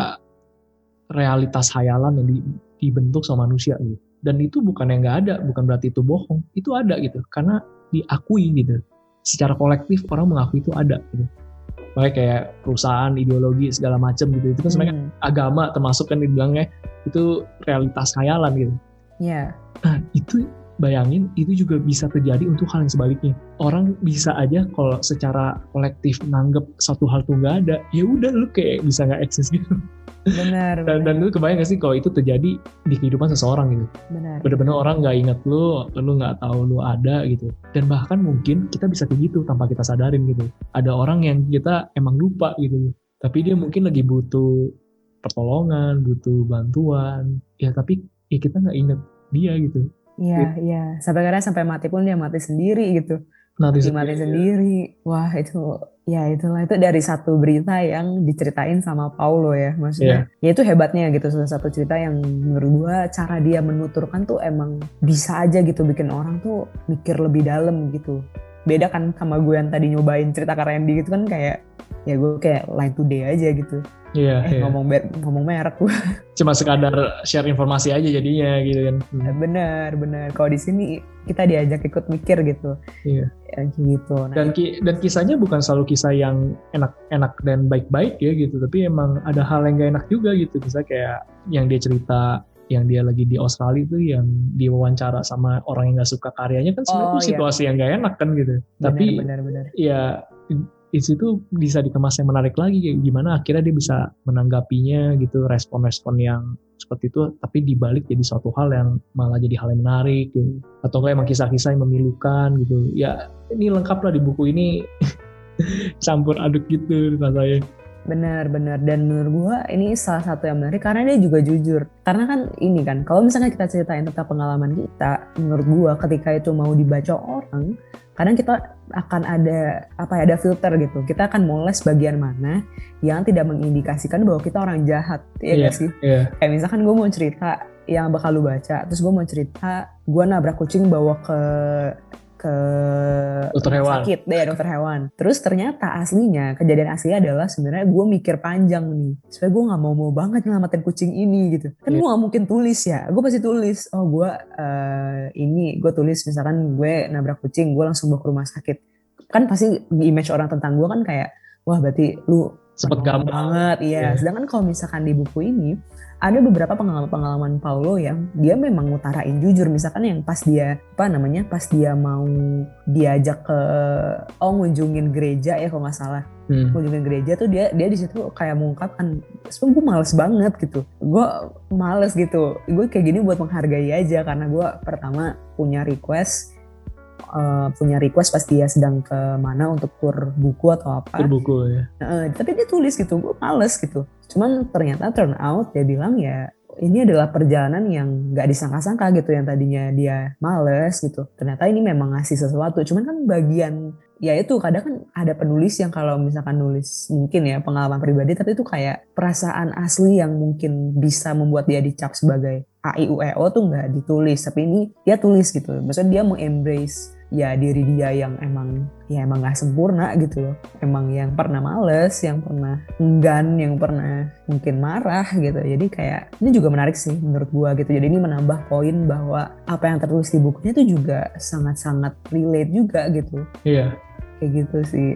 realitas hayalan yang di, dibentuk sama manusia gitu dan itu bukan yang nggak ada bukan berarti itu bohong itu ada gitu karena diakui gitu secara kolektif orang mengakui itu ada gitu makanya kayak perusahaan ideologi segala macam gitu itu kan sebenarnya hmm. agama termasuk kan dibilangnya itu realitas hayalan gitu Iya. Yeah. Nah itu bayangin itu juga bisa terjadi untuk hal yang sebaliknya. Orang bisa aja kalau secara kolektif nanggep satu hal tuh nggak ada ya udah lu kayak bisa nggak eksis gitu. Benar dan, dan lu kebayang gak sih kalau itu terjadi di kehidupan seseorang gitu? Benar. Bener-bener orang nggak inget lu lu nggak tahu lu ada gitu. Dan bahkan mungkin kita bisa kayak gitu tanpa kita sadarin gitu. Ada orang yang kita emang lupa gitu. Tapi dia mungkin lagi butuh pertolongan butuh bantuan. Ya tapi ya kita nggak inget dia gitu Iya, gitu. iya. Sampai kadang sampai mati pun dia mati sendiri gitu. Nanti Nikmatin sendiri. Wah itu ya itulah itu dari satu berita yang diceritain sama Paulo ya maksudnya. Iya. Ya itu hebatnya gitu salah satu cerita yang menurut gua cara dia menuturkan tuh emang bisa aja gitu bikin orang tuh mikir lebih dalam gitu. Beda kan sama gue yang tadi nyobain cerita Randy gitu kan kayak ya gue kayak line today aja gitu. Iya, Eh iya. ngomong ber- ngomong merek gue. Cuma sekadar share informasi aja jadinya gitu kan. Hmm. bener bener. Kalau di sini kita diajak ikut mikir gitu. Iya. Ya, gitu. Nah, Dan ki- dan kisahnya bukan selalu kisah yang enak-enak dan baik-baik ya gitu, tapi emang ada hal yang gak enak juga gitu. Misalnya kayak yang dia cerita yang dia lagi di Australia itu yang diwawancara sama orang yang gak suka karyanya kan sebenarnya Oh, iya. situasi yang gak enak kan gitu. Tapi bener bener. ya di situ bisa dikemas yang menarik lagi gimana akhirnya dia bisa menanggapinya gitu respon-respon yang seperti itu tapi dibalik jadi suatu hal yang malah jadi hal yang menarik gitu. atau enggak emang kisah-kisah yang memilukan gitu ya ini lengkap lah di buku ini campur aduk gitu rasanya Benar, benar. Dan menurut gua ini salah satu yang menarik karena dia juga jujur. Karena kan ini kan, kalau misalnya kita ceritain tentang pengalaman kita, menurut gua ketika itu mau dibaca orang, kadang kita akan ada apa ya, ada filter gitu. Kita akan moles bagian mana yang tidak mengindikasikan bahwa kita orang jahat, ya Iya, nggak sih? iya Kayak misalkan gue mau cerita yang bakal lu baca, terus gue mau cerita gue nabrak kucing bawa ke ke Dokter hewan. sakit deh dokter hewan. Terus ternyata aslinya kejadian aslinya adalah sebenarnya gue mikir panjang nih, supaya gue nggak mau mau banget nyelamatin kucing ini gitu. Kan Iya. gue nggak mungkin tulis ya, gue pasti tulis. Oh gue eh, ini gue tulis misalkan gue nabrak kucing, gue langsung bawa ke rumah sakit. Kan pasti image orang tentang gue kan kayak wah berarti lu sempet Gampang banget iya. Iya. Sedangkan kalau misalkan di buku ini ada beberapa pengalaman-pengalaman Paulo yang dia memang ngutarain jujur. Misalkan yang pas dia apa namanya pas dia mau diajak ke oh ngunjungin gereja ya kalau nggak salah Hmm. ngunjungin gereja tuh dia dia di situ kayak mengungkapkan sebenarnya gue males banget gitu gue males gitu gue kayak gini buat menghargai aja karena gue pertama punya request eh, punya request pas dia sedang ke mana untuk tur buku atau apa berbuku ya Heeh, tapi dia tulis gitu, gue males gitu. Cuman ternyata turn out dia bilang ya ini adalah perjalanan yang gak disangka-sangka gitu yang tadinya dia males gitu. Ternyata ini memang ngasih sesuatu. Cuman kan bagian ya itu kadang kan ada penulis yang kalau misalkan nulis mungkin ya pengalaman pribadi tapi itu kayak perasaan asli yang mungkin bisa membuat dia dicap sebagai A I U E O tuh nggak ditulis tapi ini dia tulis gitu maksudnya dia mengembrace ya diri dia yang emang ya emang nggak sempurna gitu loh. Emang yang pernah males yang pernah enggan yang pernah mungkin marah gitu. Jadi kayak ini juga menarik sih menurut gua gitu. Jadi ini menambah poin bahwa apa yang tertulis di bukunya itu juga sangat-sangat relate juga gitu. Iya. Kayak gitu sih.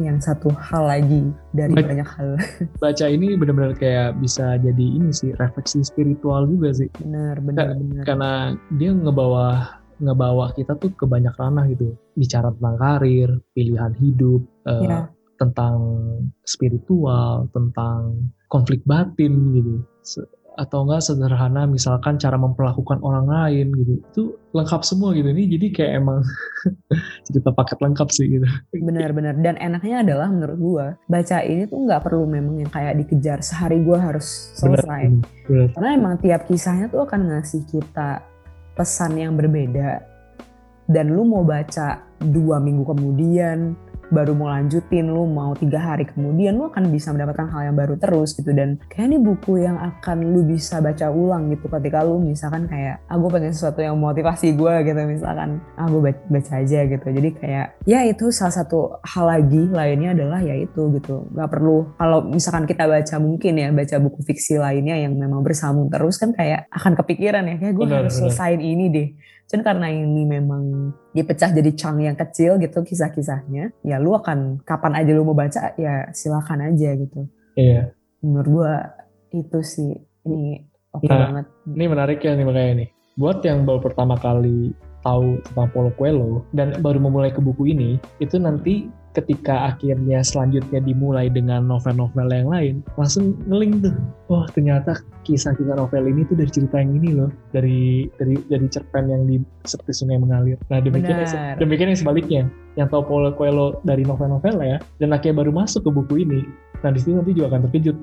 Yang satu hal lagi dari Baik. banyak hal. baca ini benar-benar kayak bisa jadi ini sih refleksi spiritual juga sih. Benar benar benar karena dia ngebawa ngebawa kita tuh ke banyak ranah gitu. Bicara tentang karir pilihan hidup eh, Iya. tentang spiritual tentang konflik batin gitu. Se- atau enggak sederhana misalkan cara memperlakukan orang lain gitu. Itu lengkap semua gitu. Ini jadi kayak emang cerita paket lengkap sih gitu. Benar-benar dan enaknya adalah menurut gua baca ini tuh nggak perlu memang yang kayak dikejar sehari gua harus selesai. Bener, bener. karena emang tiap kisahnya tuh akan ngasih kita pesan yang berbeda. Dan lu mau baca dua minggu kemudian baru mau lanjutin lu mau tiga hari kemudian lu akan bisa mendapatkan hal yang baru terus gitu. Dan kayak ini buku yang akan lu bisa baca ulang gitu. Ketika lu misalkan kayak ah gue pengen sesuatu yang motivasi gue gitu misalkan. Ah gue baca, aja gitu. Jadi kayak ya itu salah satu hal lagi lainnya adalah ya itu gitu. Nggak perlu kalau misalkan kita baca mungkin ya baca buku fiksi lainnya yang memang bersambung terus kan kayak akan kepikiran ya kayak gue harus benar. selesain ini deh Cuman karena ini memang dipecah jadi chunk yang kecil gitu kisah-kisahnya, ya lu akan kapan aja lu mau baca ya silakan aja gitu. iya Menurut gua itu sih ini oke Nah, banget. Ini menarik ya nih makanya nih. Buat yang baru pertama kali tahu tentang Paulo Coelho dan baru memulai ke buku ini, itu nanti ketika akhirnya selanjutnya dimulai dengan novel-novel yang lain, langsung ngeling tuh. Wah ternyata kisah-kisah novel ini tuh dari cerita yang ini loh, dari dari dari cerpen yang di seperti sungai mengalir. Nah demikian Benar. demikian yang sebaliknya, yang tahu Paulo Coelho dari novel-novel ya, dan akhirnya baru masuk ke buku ini, Nah di sini nanti juga akan terkejut.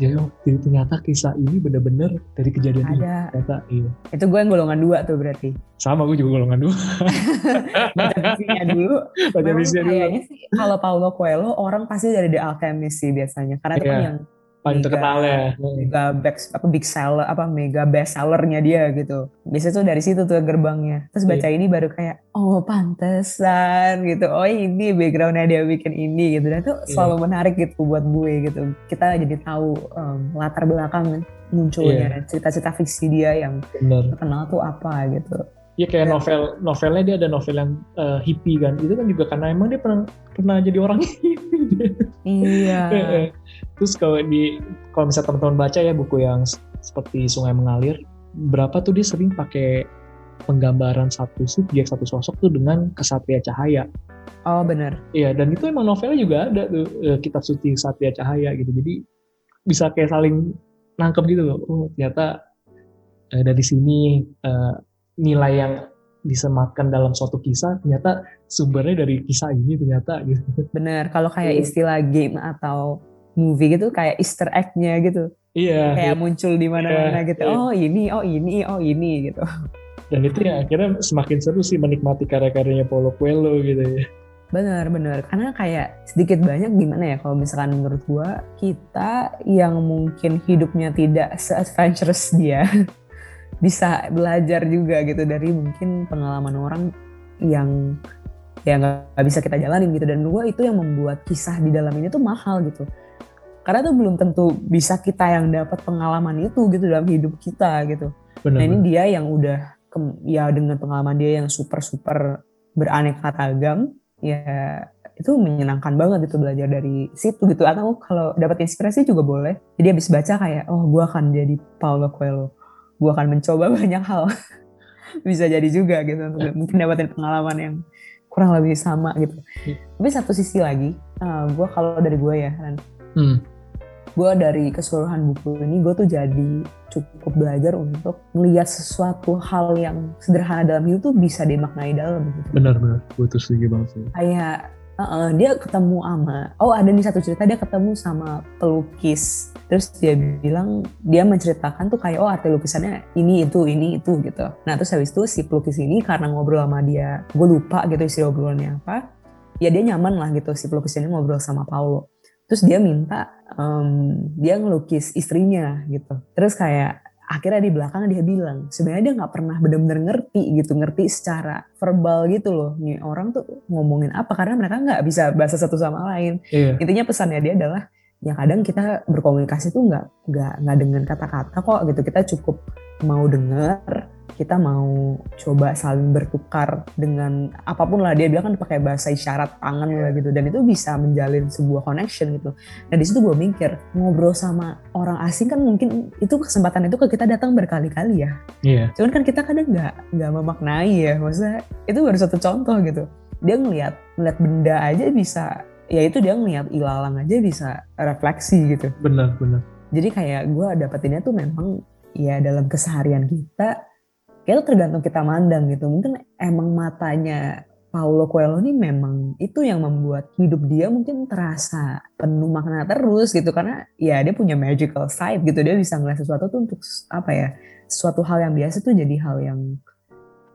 Jadi, oh, jadi ternyata kisah ini benar-benar dari kejadian ini. Ada. Ternyata iya. Itu gue yang golongan dua tuh berarti. Sama gue juga golongan dua. Baca visinya dulu. Baca visinya dulu. kayaknya sih kalau Paulo Coelho orang pasti dari The Alchemist sih biasanya. Karena itu kan Iya. yang Paling terkenal ya. mega best apa big seller apa mega best sellernya dia gitu. Biasanya tuh dari situ tuh gerbangnya. Terus baca Iya. ini baru kayak oh pantesan gitu. Oh ini backgroundnya dia bikin ini gitu. Dan itu Iya. selalu menarik gitu buat gue gitu. Kita jadi tahu em, latar belakang munculnya Iya. cerita-cerita fiksi dia yang Bener. terkenal tuh apa gitu. Iya kayak Dan- novel novelnya dia ada novel yang eh, hippie kan. Itu kan juga karena emang dia pernah pernah jadi orang hippie. Iya. Terus kalau di kalau misalnya teman-teman baca ya buku yang seperti Sungai Mengalir, berapa tuh dia sering pakai penggambaran satu subjek satu sosok tuh dengan kesatria cahaya. Oh bener. Iya dan itu emang novelnya juga ada tuh eh, kitab suci kesatria cahaya gitu. Jadi bisa kayak saling nangkep gitu loh. Oh ternyata eh, dari sini eh, nilai yang disematkan dalam suatu kisah ternyata sumbernya dari kisah ini ternyata gitu. Bener. Kalau kayak Iya. istilah game atau movie gitu kayak Easter egg-nya gitu. Iya. kayak muncul di mana-mana Iya, gitu. iya. Oh ini, oh ini, oh ini gitu. dan itu ya akhirnya semakin seru sih menikmati karya-karyanya Paulo Coelho gitu ya. Bener, bener. Karena kayak sedikit banyak gimana ya kalau misalkan menurut gua kita yang mungkin hidupnya tidak se-adventurous dia bisa belajar juga gitu dari mungkin pengalaman orang yang ya nggak bisa kita jalanin gitu. Dan gua itu yang membuat kisah di dalam ini tuh mahal gitu. Karena tuh belum tentu bisa kita yang dapat pengalaman itu gitu dalam hidup kita gitu. Benar. Nah ini dia yang udah ke- ya dengan pengalaman dia yang super super beraneka ragam ya itu menyenangkan banget gitu belajar dari situ gitu. Atau kalau dapat inspirasi juga boleh. Jadi habis baca kayak oh gue akan jadi Paulo Coelho gue akan mencoba banyak hal bisa jadi juga gitu mungkin dapatin pengalaman yang kurang lebih sama gitu Iya. tapi satu sisi lagi gue kalau dari gue ya Ran, Hmm. gue dari keseluruhan buku ini gue tuh jadi cukup belajar untuk melihat sesuatu hal yang sederhana dalam hidup tuh bisa dimaknai dalam gitu. Benar benar. Gue tuh setuju banget sih. Kayak uh-uh, dia ketemu sama, oh ada nih satu cerita dia ketemu sama pelukis. Terus dia bilang dia menceritakan tuh kayak oh arti lukisannya ini itu ini itu gitu. Nah terus habis itu si pelukis ini karena ngobrol sama dia, gue lupa gitu isi obrolannya apa. Ya dia nyaman lah gitu si pelukis ini ngobrol sama Paulo. Terus dia minta em, dia ngelukis istrinya gitu. Terus kayak akhirnya di belakang dia bilang sebenarnya dia nggak pernah benar-benar ngerti gitu ngerti secara verbal gitu loh. Nih orang tuh ngomongin apa? Karena mereka nggak bisa bahasa satu sama lain. Iya. intinya pesannya dia adalah ya kadang kita berkomunikasi tuh nggak nggak nggak dengan kata-kata kok gitu. Kita cukup mau dengar kita mau coba saling bertukar dengan apa pun lah. Dia bilang kan pakai bahasa isyarat tangan lah gitu. Dan itu bisa menjalin sebuah connection gitu. Nah di situ gue mikir ngobrol sama orang asing kan mungkin itu kesempatan itu ke kita datang berkali-kali ya. Iya. cuman kan kita kadang nggak nggak memaknai ya. Maksudnya itu baru satu contoh gitu. Dia ngelihat ngelihat benda aja bisa ya itu dia ngelihat ilalang aja bisa refleksi gitu. Benar benar. jadi kayak gue dapetinnya tuh memang ya dalam keseharian kita kayak itu tergantung kita mandang gitu. Mungkin emang matanya Paulo Coelho ini memang itu yang membuat hidup dia mungkin terasa penuh makna terus gitu. Karena ya dia punya magical side gitu. Dia bisa ngeliat sesuatu tuh untuk apa ya sesuatu hal yang biasa tuh jadi hal yang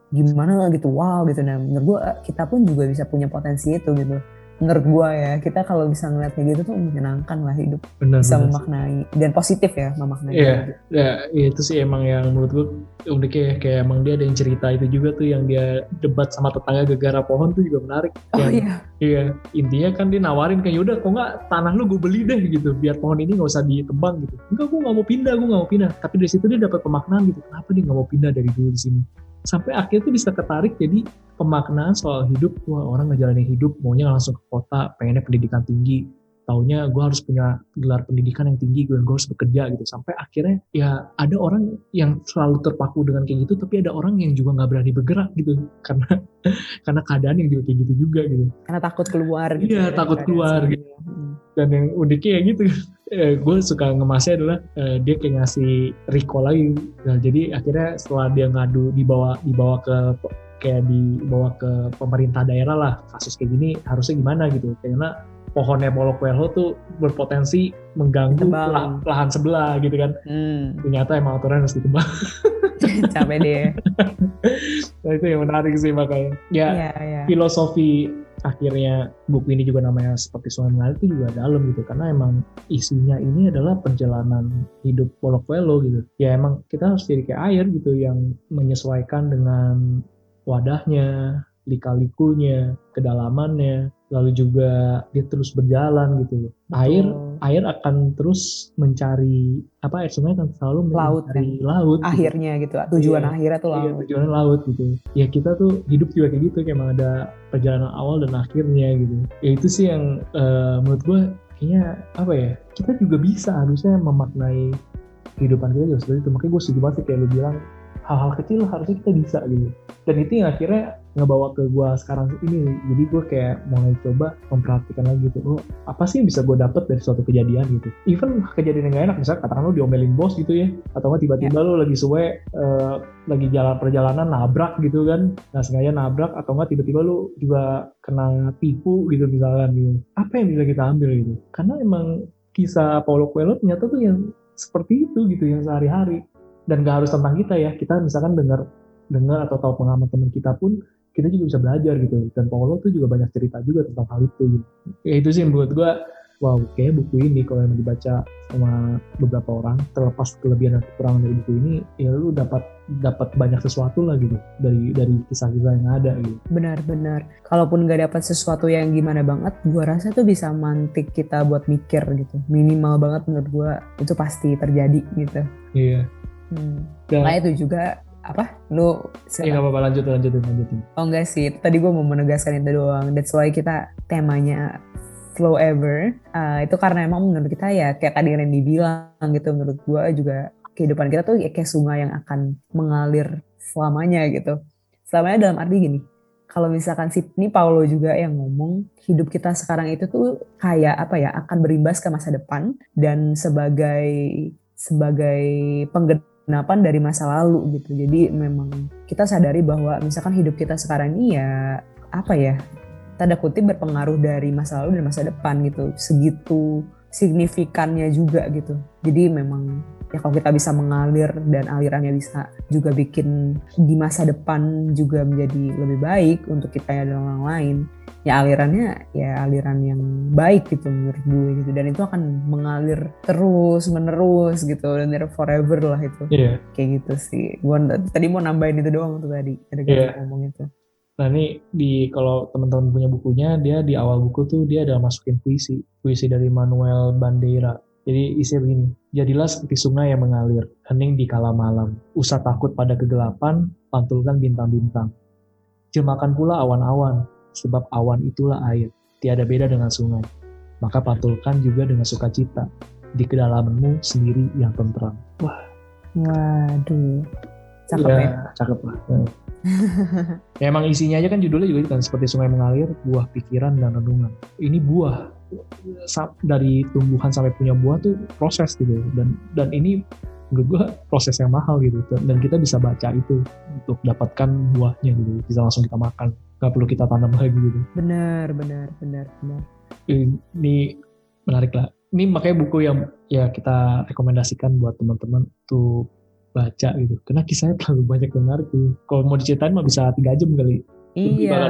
gimana gitu wow gitu. Nah menurut gue kita pun juga bisa punya potensi itu gitu menurut gue ya kita kalau bisa ngeliat kayak gitu tuh menyenangkan lah hidup Benar bisa benar. memaknai dan positif ya memaknai Iya. Ya, itu sih emang yang menurut gue uniknya ya kayak emang dia ada yang cerita itu juga tuh yang dia debat sama tetangga gegara pohon tuh juga menarik. oh Yang- iya Iya, intinya kan dia nawarin kayak yaudah kok nggak tanah lu gue beli deh gitu, biar pohon ini nggak usah ditebang gitu. Enggak, gue nggak mau pindah, gue nggak mau pindah. Tapi dari situ dia dapat pemaknaan gitu, kenapa dia nggak mau pindah dari dulu di sini? Sampai akhirnya tuh bisa ketarik jadi pemaknaan soal hidup, wah orang ngejalanin hidup, maunya langsung ke kota, pengennya pendidikan tinggi, taunya gue harus punya gelar pendidikan yang tinggi, gue harus bekerja gitu. Sampai akhirnya ya ada orang yang selalu terpaku dengan kayak gitu, tapi ada orang yang juga nggak berani bergerak gitu, karena karena keadaan yang juga kayak gitu juga gitu. karena takut keluar gitu Iya, ya, takut keluar gitu. Hmm. dan yang uniknya ya gitu eh, gue suka ngemasnya adalah eh, dia kayak ngasih recall lagi nah, jadi akhirnya setelah dia ngadu dibawa dibawa ke kayak dibawa ke pemerintah daerah lah kasus kayak gini harusnya gimana gitu karena pohonnya Paulo Coelho tuh berpotensi mengganggu lah, lahan sebelah gitu kan. Hmm, Ternyata emang aturan harus ditebang. capek deh. Nah, itu yang menarik sih makanya. Ya, Iya, iya. filosofi akhirnya buku ini juga namanya seperti sungai mengalir itu juga dalam gitu karena emang isinya ini adalah perjalanan hidup Paulo Coelho gitu ya emang kita harus jadi kayak air gitu yang menyesuaikan dengan wadahnya lika-likunya kedalamannya lalu juga dia terus berjalan gitu loh air Betul. air akan terus mencari apa air sungai akan selalu Laut, mencari laut gitu. Akhirnya gitu, tujuan Iya. akhirnya tuh Iya, laut. tujuannya laut gitu. Ya kita tuh hidup juga kayak gitu, kayak ada perjalanan awal dan akhirnya gitu. Ya itu sih yang eh, menurut gue kayaknya apa ya, kita juga bisa harusnya memaknai kehidupan kita juga seperti itu. Makanya gue setuju banget sih kayak lu bilang, hal-hal kecil harusnya kita bisa gitu. Dan itu yang akhirnya ngebawa ke gue sekarang ini. Jadi gue kayak mulai coba memperhatikan lagi gitu. Oh, apa sih yang bisa gue dapet dari suatu kejadian gitu. Even kejadian yang gak enak, misalnya katakan lu diomelin bos gitu ya. Atau nggak tiba-tiba lu lagi suwe eh, lagi jalan perjalanan nabrak gitu kan nah sengaja nabrak atau enggak tiba-tiba lu juga kena tipu gitu misalkan gitu apa yang bisa kita ambil gitu karena emang kisah Paulo Coelho ternyata tuh yang seperti itu gitu yang sehari-hari dan gak harus tentang kita ya kita misalkan dengar dengar atau tahu pengalaman teman kita pun kita juga bisa belajar gitu dan Paulo tuh juga banyak cerita juga tentang hal itu gitu. ya itu sih menurut gua wow kayak buku ini kalau yang dibaca sama beberapa orang terlepas kelebihan dan kekurangan dari buku ini ya lu dapat dapat banyak sesuatu lah gitu dari dari kisah-kisah yang ada gitu Benar-benar. Kalaupun nggak dapat sesuatu yang gimana banget, gua rasa tuh bisa mantik kita buat mikir gitu. Minimal banget menurut gua itu pasti terjadi gitu. iya Hmm. dan Nah itu juga apa? Lu ya nggak apa-apa lanjutin lanjutin lanjutin Oh enggak sih, tadi gue mau menegaskan itu doang. That's why kita temanya flow ever. Uh, itu karena emang menurut kita ya kayak tadi Randy bilang gitu. Menurut gue juga kehidupan kita tuh ya kayak sungai yang akan mengalir selamanya gitu. Selamanya dalam arti gini. Kalau misalkan si ini Paulo juga yang ngomong hidup kita sekarang itu tuh kayak apa ya akan berimbas ke masa depan dan sebagai sebagai penggenapan dari masa lalu gitu. Jadi memang kita sadari bahwa misalkan hidup kita sekarang ini ya apa ya tanda kutip berpengaruh dari masa lalu dan masa depan gitu segitu signifikannya juga gitu jadi memang ya kalau kita bisa mengalir dan alirannya bisa juga bikin di masa depan juga menjadi lebih baik untuk kita dan orang lain ya alirannya ya aliran yang baik gitu menurut gue gitu. Dan itu akan mengalir terus menerus gitu dan forever lah itu. Iya. Kayak gitu sih. Gue tadi mau nambahin itu doang tuh tadi ada Iya. ngomong itu. Nah ini di kalau teman-teman punya bukunya, dia di awal buku tuh dia ada masukin puisi, puisi dari Manuel Bandeira. Jadi isinya begini, jadilah seperti sungai yang mengalir, hening di kala malam, usah takut pada kegelapan, pantulkan bintang-bintang. Jemakan pula awan-awan, sebab awan itulah air, tiada beda dengan sungai. Maka pantulkan juga dengan sukacita, di kedalamanmu sendiri yang tentram. waduh cakep ya, ya, cakep lah. Ya, emang isinya aja kan judulnya juga itu kan seperti sungai mengalir, buah pikiran dan renungan. Ini buah dari tumbuhan sampai punya buah tuh proses gitu. Dan dan ini menurut gua proses yang mahal gitu. Dan, dan kita bisa baca itu untuk dapatkan buahnya gitu. Bisa langsung kita makan. Nggak perlu kita tanam lagi gitu. Benar benar benar benar. Ini menarik lah. Ini makanya buku yang ya kita rekomendasikan buat teman-teman tuh baca gitu. Karena kisahnya terlalu banyak yang menarik tuh kalau mau diceritain mah bisa tiga jam kali. Iya.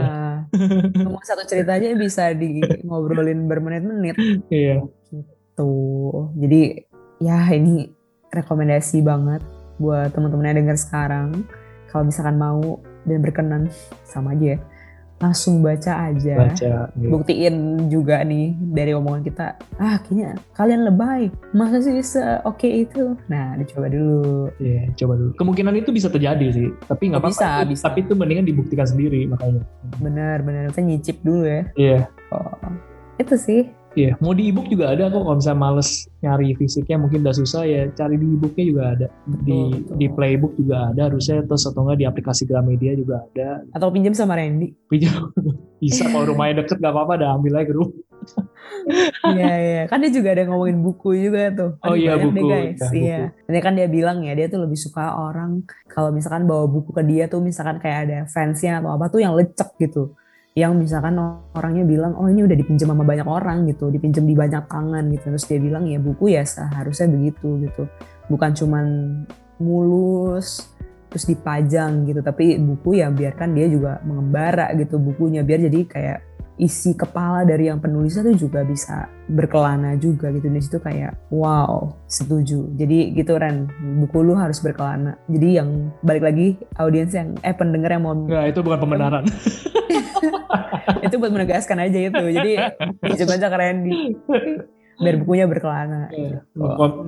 ngomong satu cerita aja bisa di ngobrolin bermenit-menit. Iya. Tuh jadi ya ini rekomendasi banget buat teman-teman yang dengar sekarang. Kalau misalkan mau dan berkenan sama aja ya langsung baca aja baca gitu. buktiin juga nih dari omongan kita ah kayaknya kalian lebay masa sih oke itu nah dicoba dulu Iya, coba dulu. Kemungkinan itu bisa terjadi sih, tapi nggak apa-apa. Bisa, Itu- bisa. Tapi itu mendingan dibuktikan sendiri makanya. benar benar kita nyicip dulu ya Iya, oh, itu sih iya. Mau di ebook juga ada kok. Kalau misalnya males nyari fisiknya, mungkin udah susah ya. Cari di ebooknya juga ada. Di Betul, di playbook juga ada. Harusnya terus atau nggak di aplikasi Gramedia juga ada. atau pinjam sama Randy Pinjam bisa kalau rumahnya deket nggak apa-apa, dah ambil aja ke rumah. Iya iya kan dia juga ada ngomongin buku juga tuh. Oh Aduh, iya, banyak deh, buku. guys. Ya, Iya. Nanti kan dia bilang ya dia tuh lebih suka orang kalau misalkan bawa buku ke dia tuh misalkan kayak ada fansnya atau apa tuh yang lecek gitu. Yang misalkan orangnya bilang oh ini udah dipinjam sama banyak orang gitu dipinjam di banyak tangan gitu. Terus dia bilang ya buku ya seharusnya begitu gitu. Bukan cuman mulus terus dipajang gitu. Tapi buku ya biarkan dia juga mengembara gitu bukunya. Biar jadi kayak isi kepala dari yang penulisnya tuh juga bisa berkelana juga gitu. Di situ kayak wow setuju. Jadi gitu Ren. Buku lu harus berkelana. Jadi yang balik lagi audiens yang eh pendengar yang mau Nggak, itu bukan pembenaran. Itu buat menegaskan aja itu. Jadi coba aja keren di biar bukunya berkelana. Iya.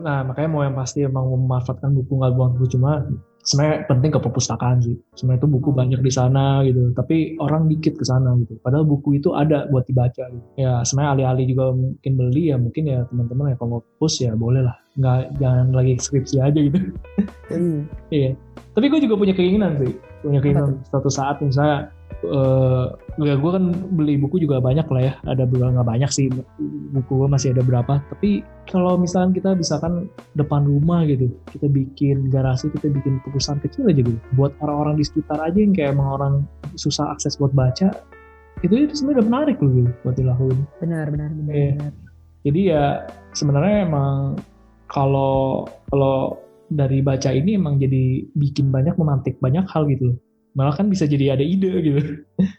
nah makanya mau yang pasti emang memanfaatkan buku nggak buang buku cuma sebenarnya penting ke perpustakaan sih. Sebenarnya itu buku banyak di sana gitu. Tapi orang dikit ke sana gitu. Padahal buku itu ada buat dibaca gitu. ya sebenarnya alih-alih juga mungkin beli ya mungkin ya teman-teman ya kalau push ya boleh lah. Nggak jangan lagi skripsi aja gitu. Hmm. iya. Tapi gue juga punya keinginan sih. Punya keinginan suatu saat misalnya eh ya gue kan beli buku juga banyak lah ya. Ada beberapa nggak banyak sih. Buku gue masih ada berapa. Tapi kalau misalnya kita misalkan depan rumah gitu kita bikin garasi kita bikin perpustakaan kecil aja gitu. Buat orang-orang di sekitar aja yang kayak emang orang susah akses buat baca itu itu sebenarnya udah menarik loh gitu buat dilakuin. Benar benar benar, Iya. benar. jadi ya sebenarnya emang kalau kalau dari baca ini emang jadi bikin banyak memantik banyak hal gitu loh malah kan bisa jadi ada ide gitu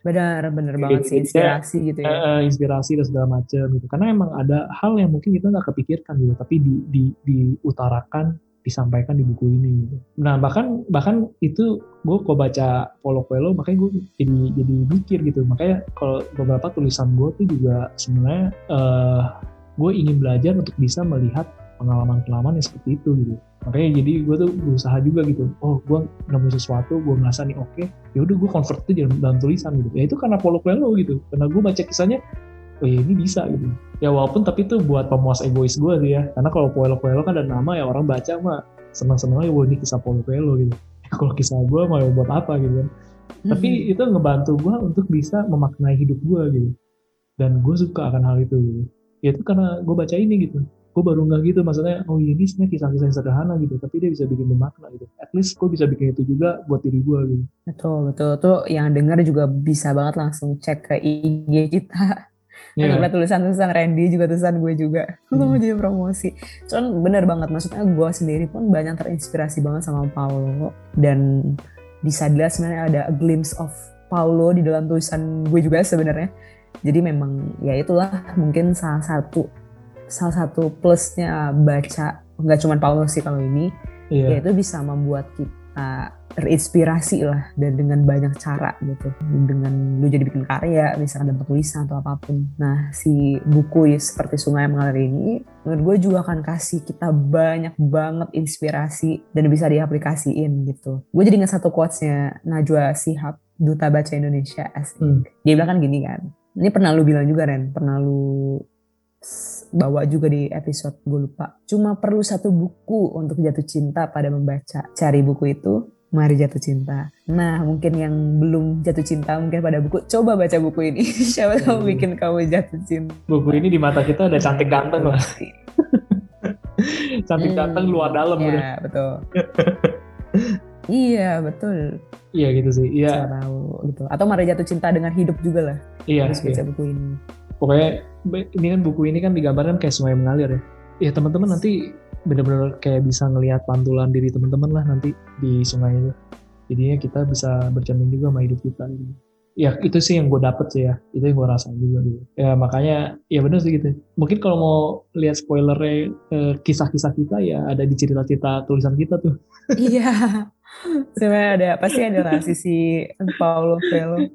benar benar banget gitu. sih inspirasi gitu ya Eh, inspirasi dan segala macam gitu karena emang ada hal yang mungkin kita nggak kepikirkan gitu tapi di, di, diutarakan disampaikan di buku ini gitu. nah bahkan bahkan itu gue kok baca Paulo Coelho makanya gue jadi jadi mikir gitu makanya kalau beberapa tulisan gue tuh juga sebenarnya eh gue ingin belajar untuk bisa melihat pengalaman-pengalaman yang seperti itu gitu. Makanya jadi gue tuh berusaha juga gitu. Oh gue nemu sesuatu gue merasa nih oke ya udah gue convert itu dalam, dalam tulisan gitu. Ya itu karena Paulo Coelho gitu. Karena gue baca kisahnya oh ya ini bisa gitu. Ya walaupun tapi itu buat pemuas egois gue sih ya. Karena kalau Paulo Coelho kan ada nama ya orang baca mah senang-senang aja wah ini kisah Paulo Coelho gitu. Kalau kisah gue mau buat apa gitu kan. Tapi Hmm. itu ngebantu gue untuk bisa memaknai hidup gue gitu. Dan gue suka akan hal itu gitu. ya itu karena gue baca ini gitu gue baru nggak gitu maksudnya oh iya, ini sebenarnya kisah-kisah yang sederhana gitu tapi dia bisa bikin bermakna gitu at least gue bisa bikin itu juga buat diri gue gitu betul betul tuh yang dengar juga bisa banget langsung cek ke IG kita Iya. Ada tulisan-tulisan Randy juga tulisan gue juga. Gue mau Hmm. jadi promosi. Cuman bener banget, maksudnya gue sendiri pun banyak terinspirasi banget sama Paulo. Dan bisa dilihat sebenarnya ada a glimpse of Paulo di dalam tulisan gue juga sebenarnya. Jadi memang ya itulah mungkin salah satu salah satu plusnya baca nggak cuma Paulo sih kalau ini iya. ya itu bisa membuat kita terinspirasi lah dan dengan banyak cara gitu. Dengan lu jadi bikin karya misalkan dalam tulisan atau apa pun. Nah si buku ya seperti sungai yang mengalir ini menurut gue juga akan kasih kita banyak banget inspirasi dan bisa diaplikasiin gitu. Gue jadi ingat satu quotesnya Najwa Sihab duta baca Indonesia asik Hmm. dia bilang kan gini kan ini pernah lu bilang juga Ren pernah lu bawa juga di episode gue lupa. Cuma perlu satu buku untuk jatuh cinta pada membaca. Cari buku itu mari jatuh cinta. Nah mungkin yang belum jatuh cinta mungkin pada buku coba baca buku ini. Siapa tahu Hmm. bikin kamu jatuh cinta. Buku ini di mata kita udah cantik ganteng lah cantik Hmm, ganteng luar dalam udah ya betul. Iya betul. Iya gitu sih. Iya. Tahu gitu. Atau mari jatuh cinta dengan hidup juga lah. Iya, harus iya. baca buku ini pokoknya ini kan buku ini kan digambarkan kayak sungai mengalir ya. Ya teman-teman nanti bener-bener kayak bisa ngelihat pantulan diri teman-teman lah nanti di sungai itu. Jadinya kita bisa bercermin juga sama hidup kita gitu. ya itu sih yang gue dapet sih ya. Itu yang gue rasain juga gitu. Ya makanya ya bener sih gitu. Mungkin kalau mau lihat spoilernya eh, kisah-kisah kita ya ada di cerita-cerita tulisan kita tuh. Iya. Sebenarnya ada pasti ada lah sisi Paulo Coelho.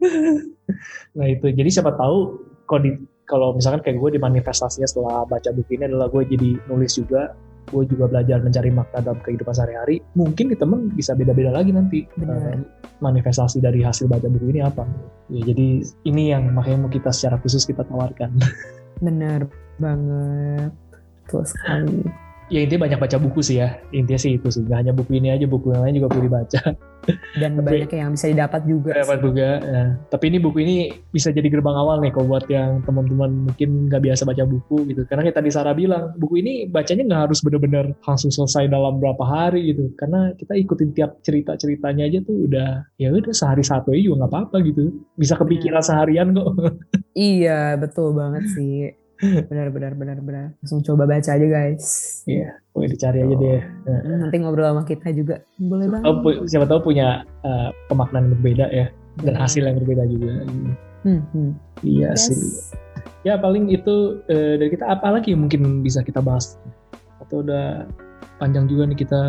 Nah itu, jadi siapa tahu kalau di kalau misalkan kayak gue di manifestasinya setelah baca buku ini adalah gue jadi nulis juga, gue juga belajar mencari makna dalam kehidupan sehari-hari. Mungkin di temen bisa beda-beda lagi nanti Benar. eh, manifestasi dari hasil baca buku ini apa. Ya jadi ini yang makanya mau kita secara khusus kita tawarkan. Benar banget. Betul sekali. Ya intinya banyak baca buku sih ya, intinya sih itu sih. Gak hanya buku ini aja, buku yang lain juga perlu dibaca. Dan Tapi- banyak yang bisa didapat juga. Dapat juga. ya. Tapi ini buku ini bisa jadi gerbang awal nih kalau buat yang teman-teman mungkin nggak biasa baca buku gitu. Karena kayak tadi Sarah bilang, buku ini bacanya nggak harus bener-bener langsung selesai dalam berapa hari gitu. Karena kita ikutin tiap cerita-ceritanya aja tuh udah ya udah sehari satu aja juga nggak apa-apa gitu. Bisa kepikiran seharian kok. Iya, betul banget sih. Benar, benar, benar, benar. Langsung coba baca aja guys. Iya, boleh dicari aja deh. Hmm, Nanti ngobrol sama kita juga. Boleh banget. Oh, pu- siapa tahu punya uh, pemaknaan berbeda ya dan hasil yang berbeda juga. Hmm, hmm. Iya Yes. sih. Ya paling itu eh, dari kita apa lagi mungkin bisa kita bahas atau udah panjang juga nih kita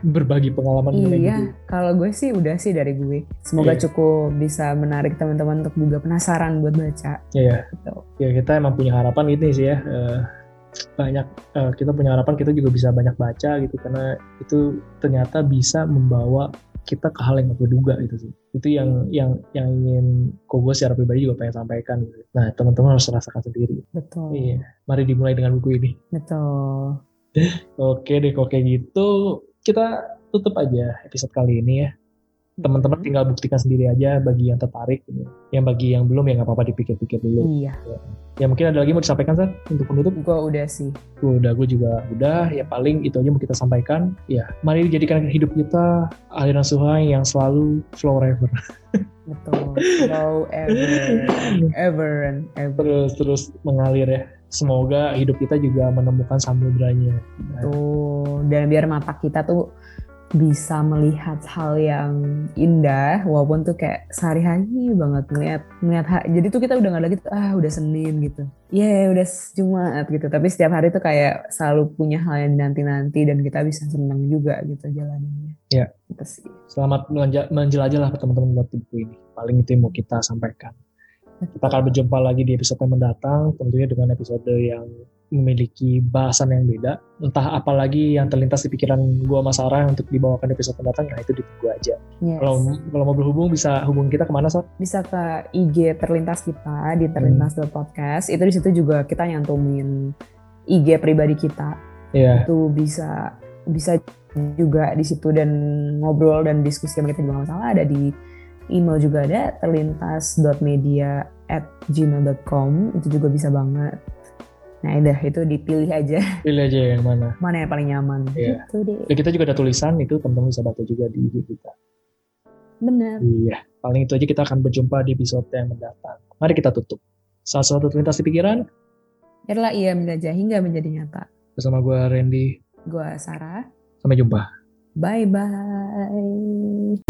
berbagi pengalaman Iya, buku. kalau gue sih udah sih dari gue. Semoga Iya. cukup bisa menarik teman-teman untuk juga penasaran buat baca. Iya, Gitu. ya kita emang punya harapan ini sih ya. eh, banyak eh, kita punya harapan kita juga bisa banyak baca gitu karena itu ternyata bisa membawa kita ke hal yang gak duga gitu sih. Itu yang yang yang ingin kok gue secara pribadi juga pengen sampaikan. Gitu. Nah teman-teman harus rasakan sendiri. Betul. Iya, mari dimulai dengan buku ini. Betul. Oke deh, kok kayak gitu kita tutup aja episode kali ini ya. Teman-teman Hmm. tinggal buktikan sendiri aja bagi yang tertarik. Yang bagi yang belum ya nggak apa-apa dipikir-pikir dulu. Iya, Ya mungkin ada lagi mau disampaikan Sat untuk penutup. gue udah sih. Gue udah, gue juga udah. Ya paling itu aja mau kita sampaikan. Ya, mari dijadikan hidup kita aliran sungai yang selalu flow forever. Betul. Slow ever, ever and ever. Terus terus mengalir ya. Semoga hidup kita juga menemukan samudranya. Tuh, dan biar mata kita tuh bisa melihat hal yang indah walaupun tuh kayak sehari-hari banget ngeliat ngeliat ha- jadi tuh kita udah nggak lagi tuh, ah udah Senin gitu ya udah Jumat gitu tapi setiap hari tuh kayak selalu punya hal yang dinanti-nanti dan kita bisa senang juga gitu jalaninnya Ya. gitu sih Selamat menjelajah lah teman-teman buat buku ini. Paling itu yang mau kita sampaikan. Kita akan berjumpa lagi di episode yang mendatang, tentunya dengan episode yang memiliki bahasan yang beda. Entah apa lagi yang terlintas di pikiran gua Mas Sarah untuk dibawakan di episode mendatang, nah itu ditunggu aja. Yes. Kalau kalau mau berhubung bisa hubungi kita ke mana Sat? bisa ke IG terlintas kita di terlintas podcast itu di situ juga kita nyantumin IG pribadi kita Iya, itu bisa bisa juga di situ dan ngobrol dan diskusi sama kita juga masalah ada di email juga ada terlintas.media at gmail.com itu juga bisa banget nah udah itu dipilih aja pilih aja yang mana. mana yang paling nyaman Iya. gitu deh Dan kita juga ada tulisan itu teman-teman bisa baca juga di IG kita. bener Iya, paling itu aja kita akan berjumpa di episode yang mendatang. Mari kita tutup. Salah satu terlintas di pikiran biarlah ia menjajah hingga menjadi nyata bersama gua Randy. gua Sarah Sampai jumpa. bye bye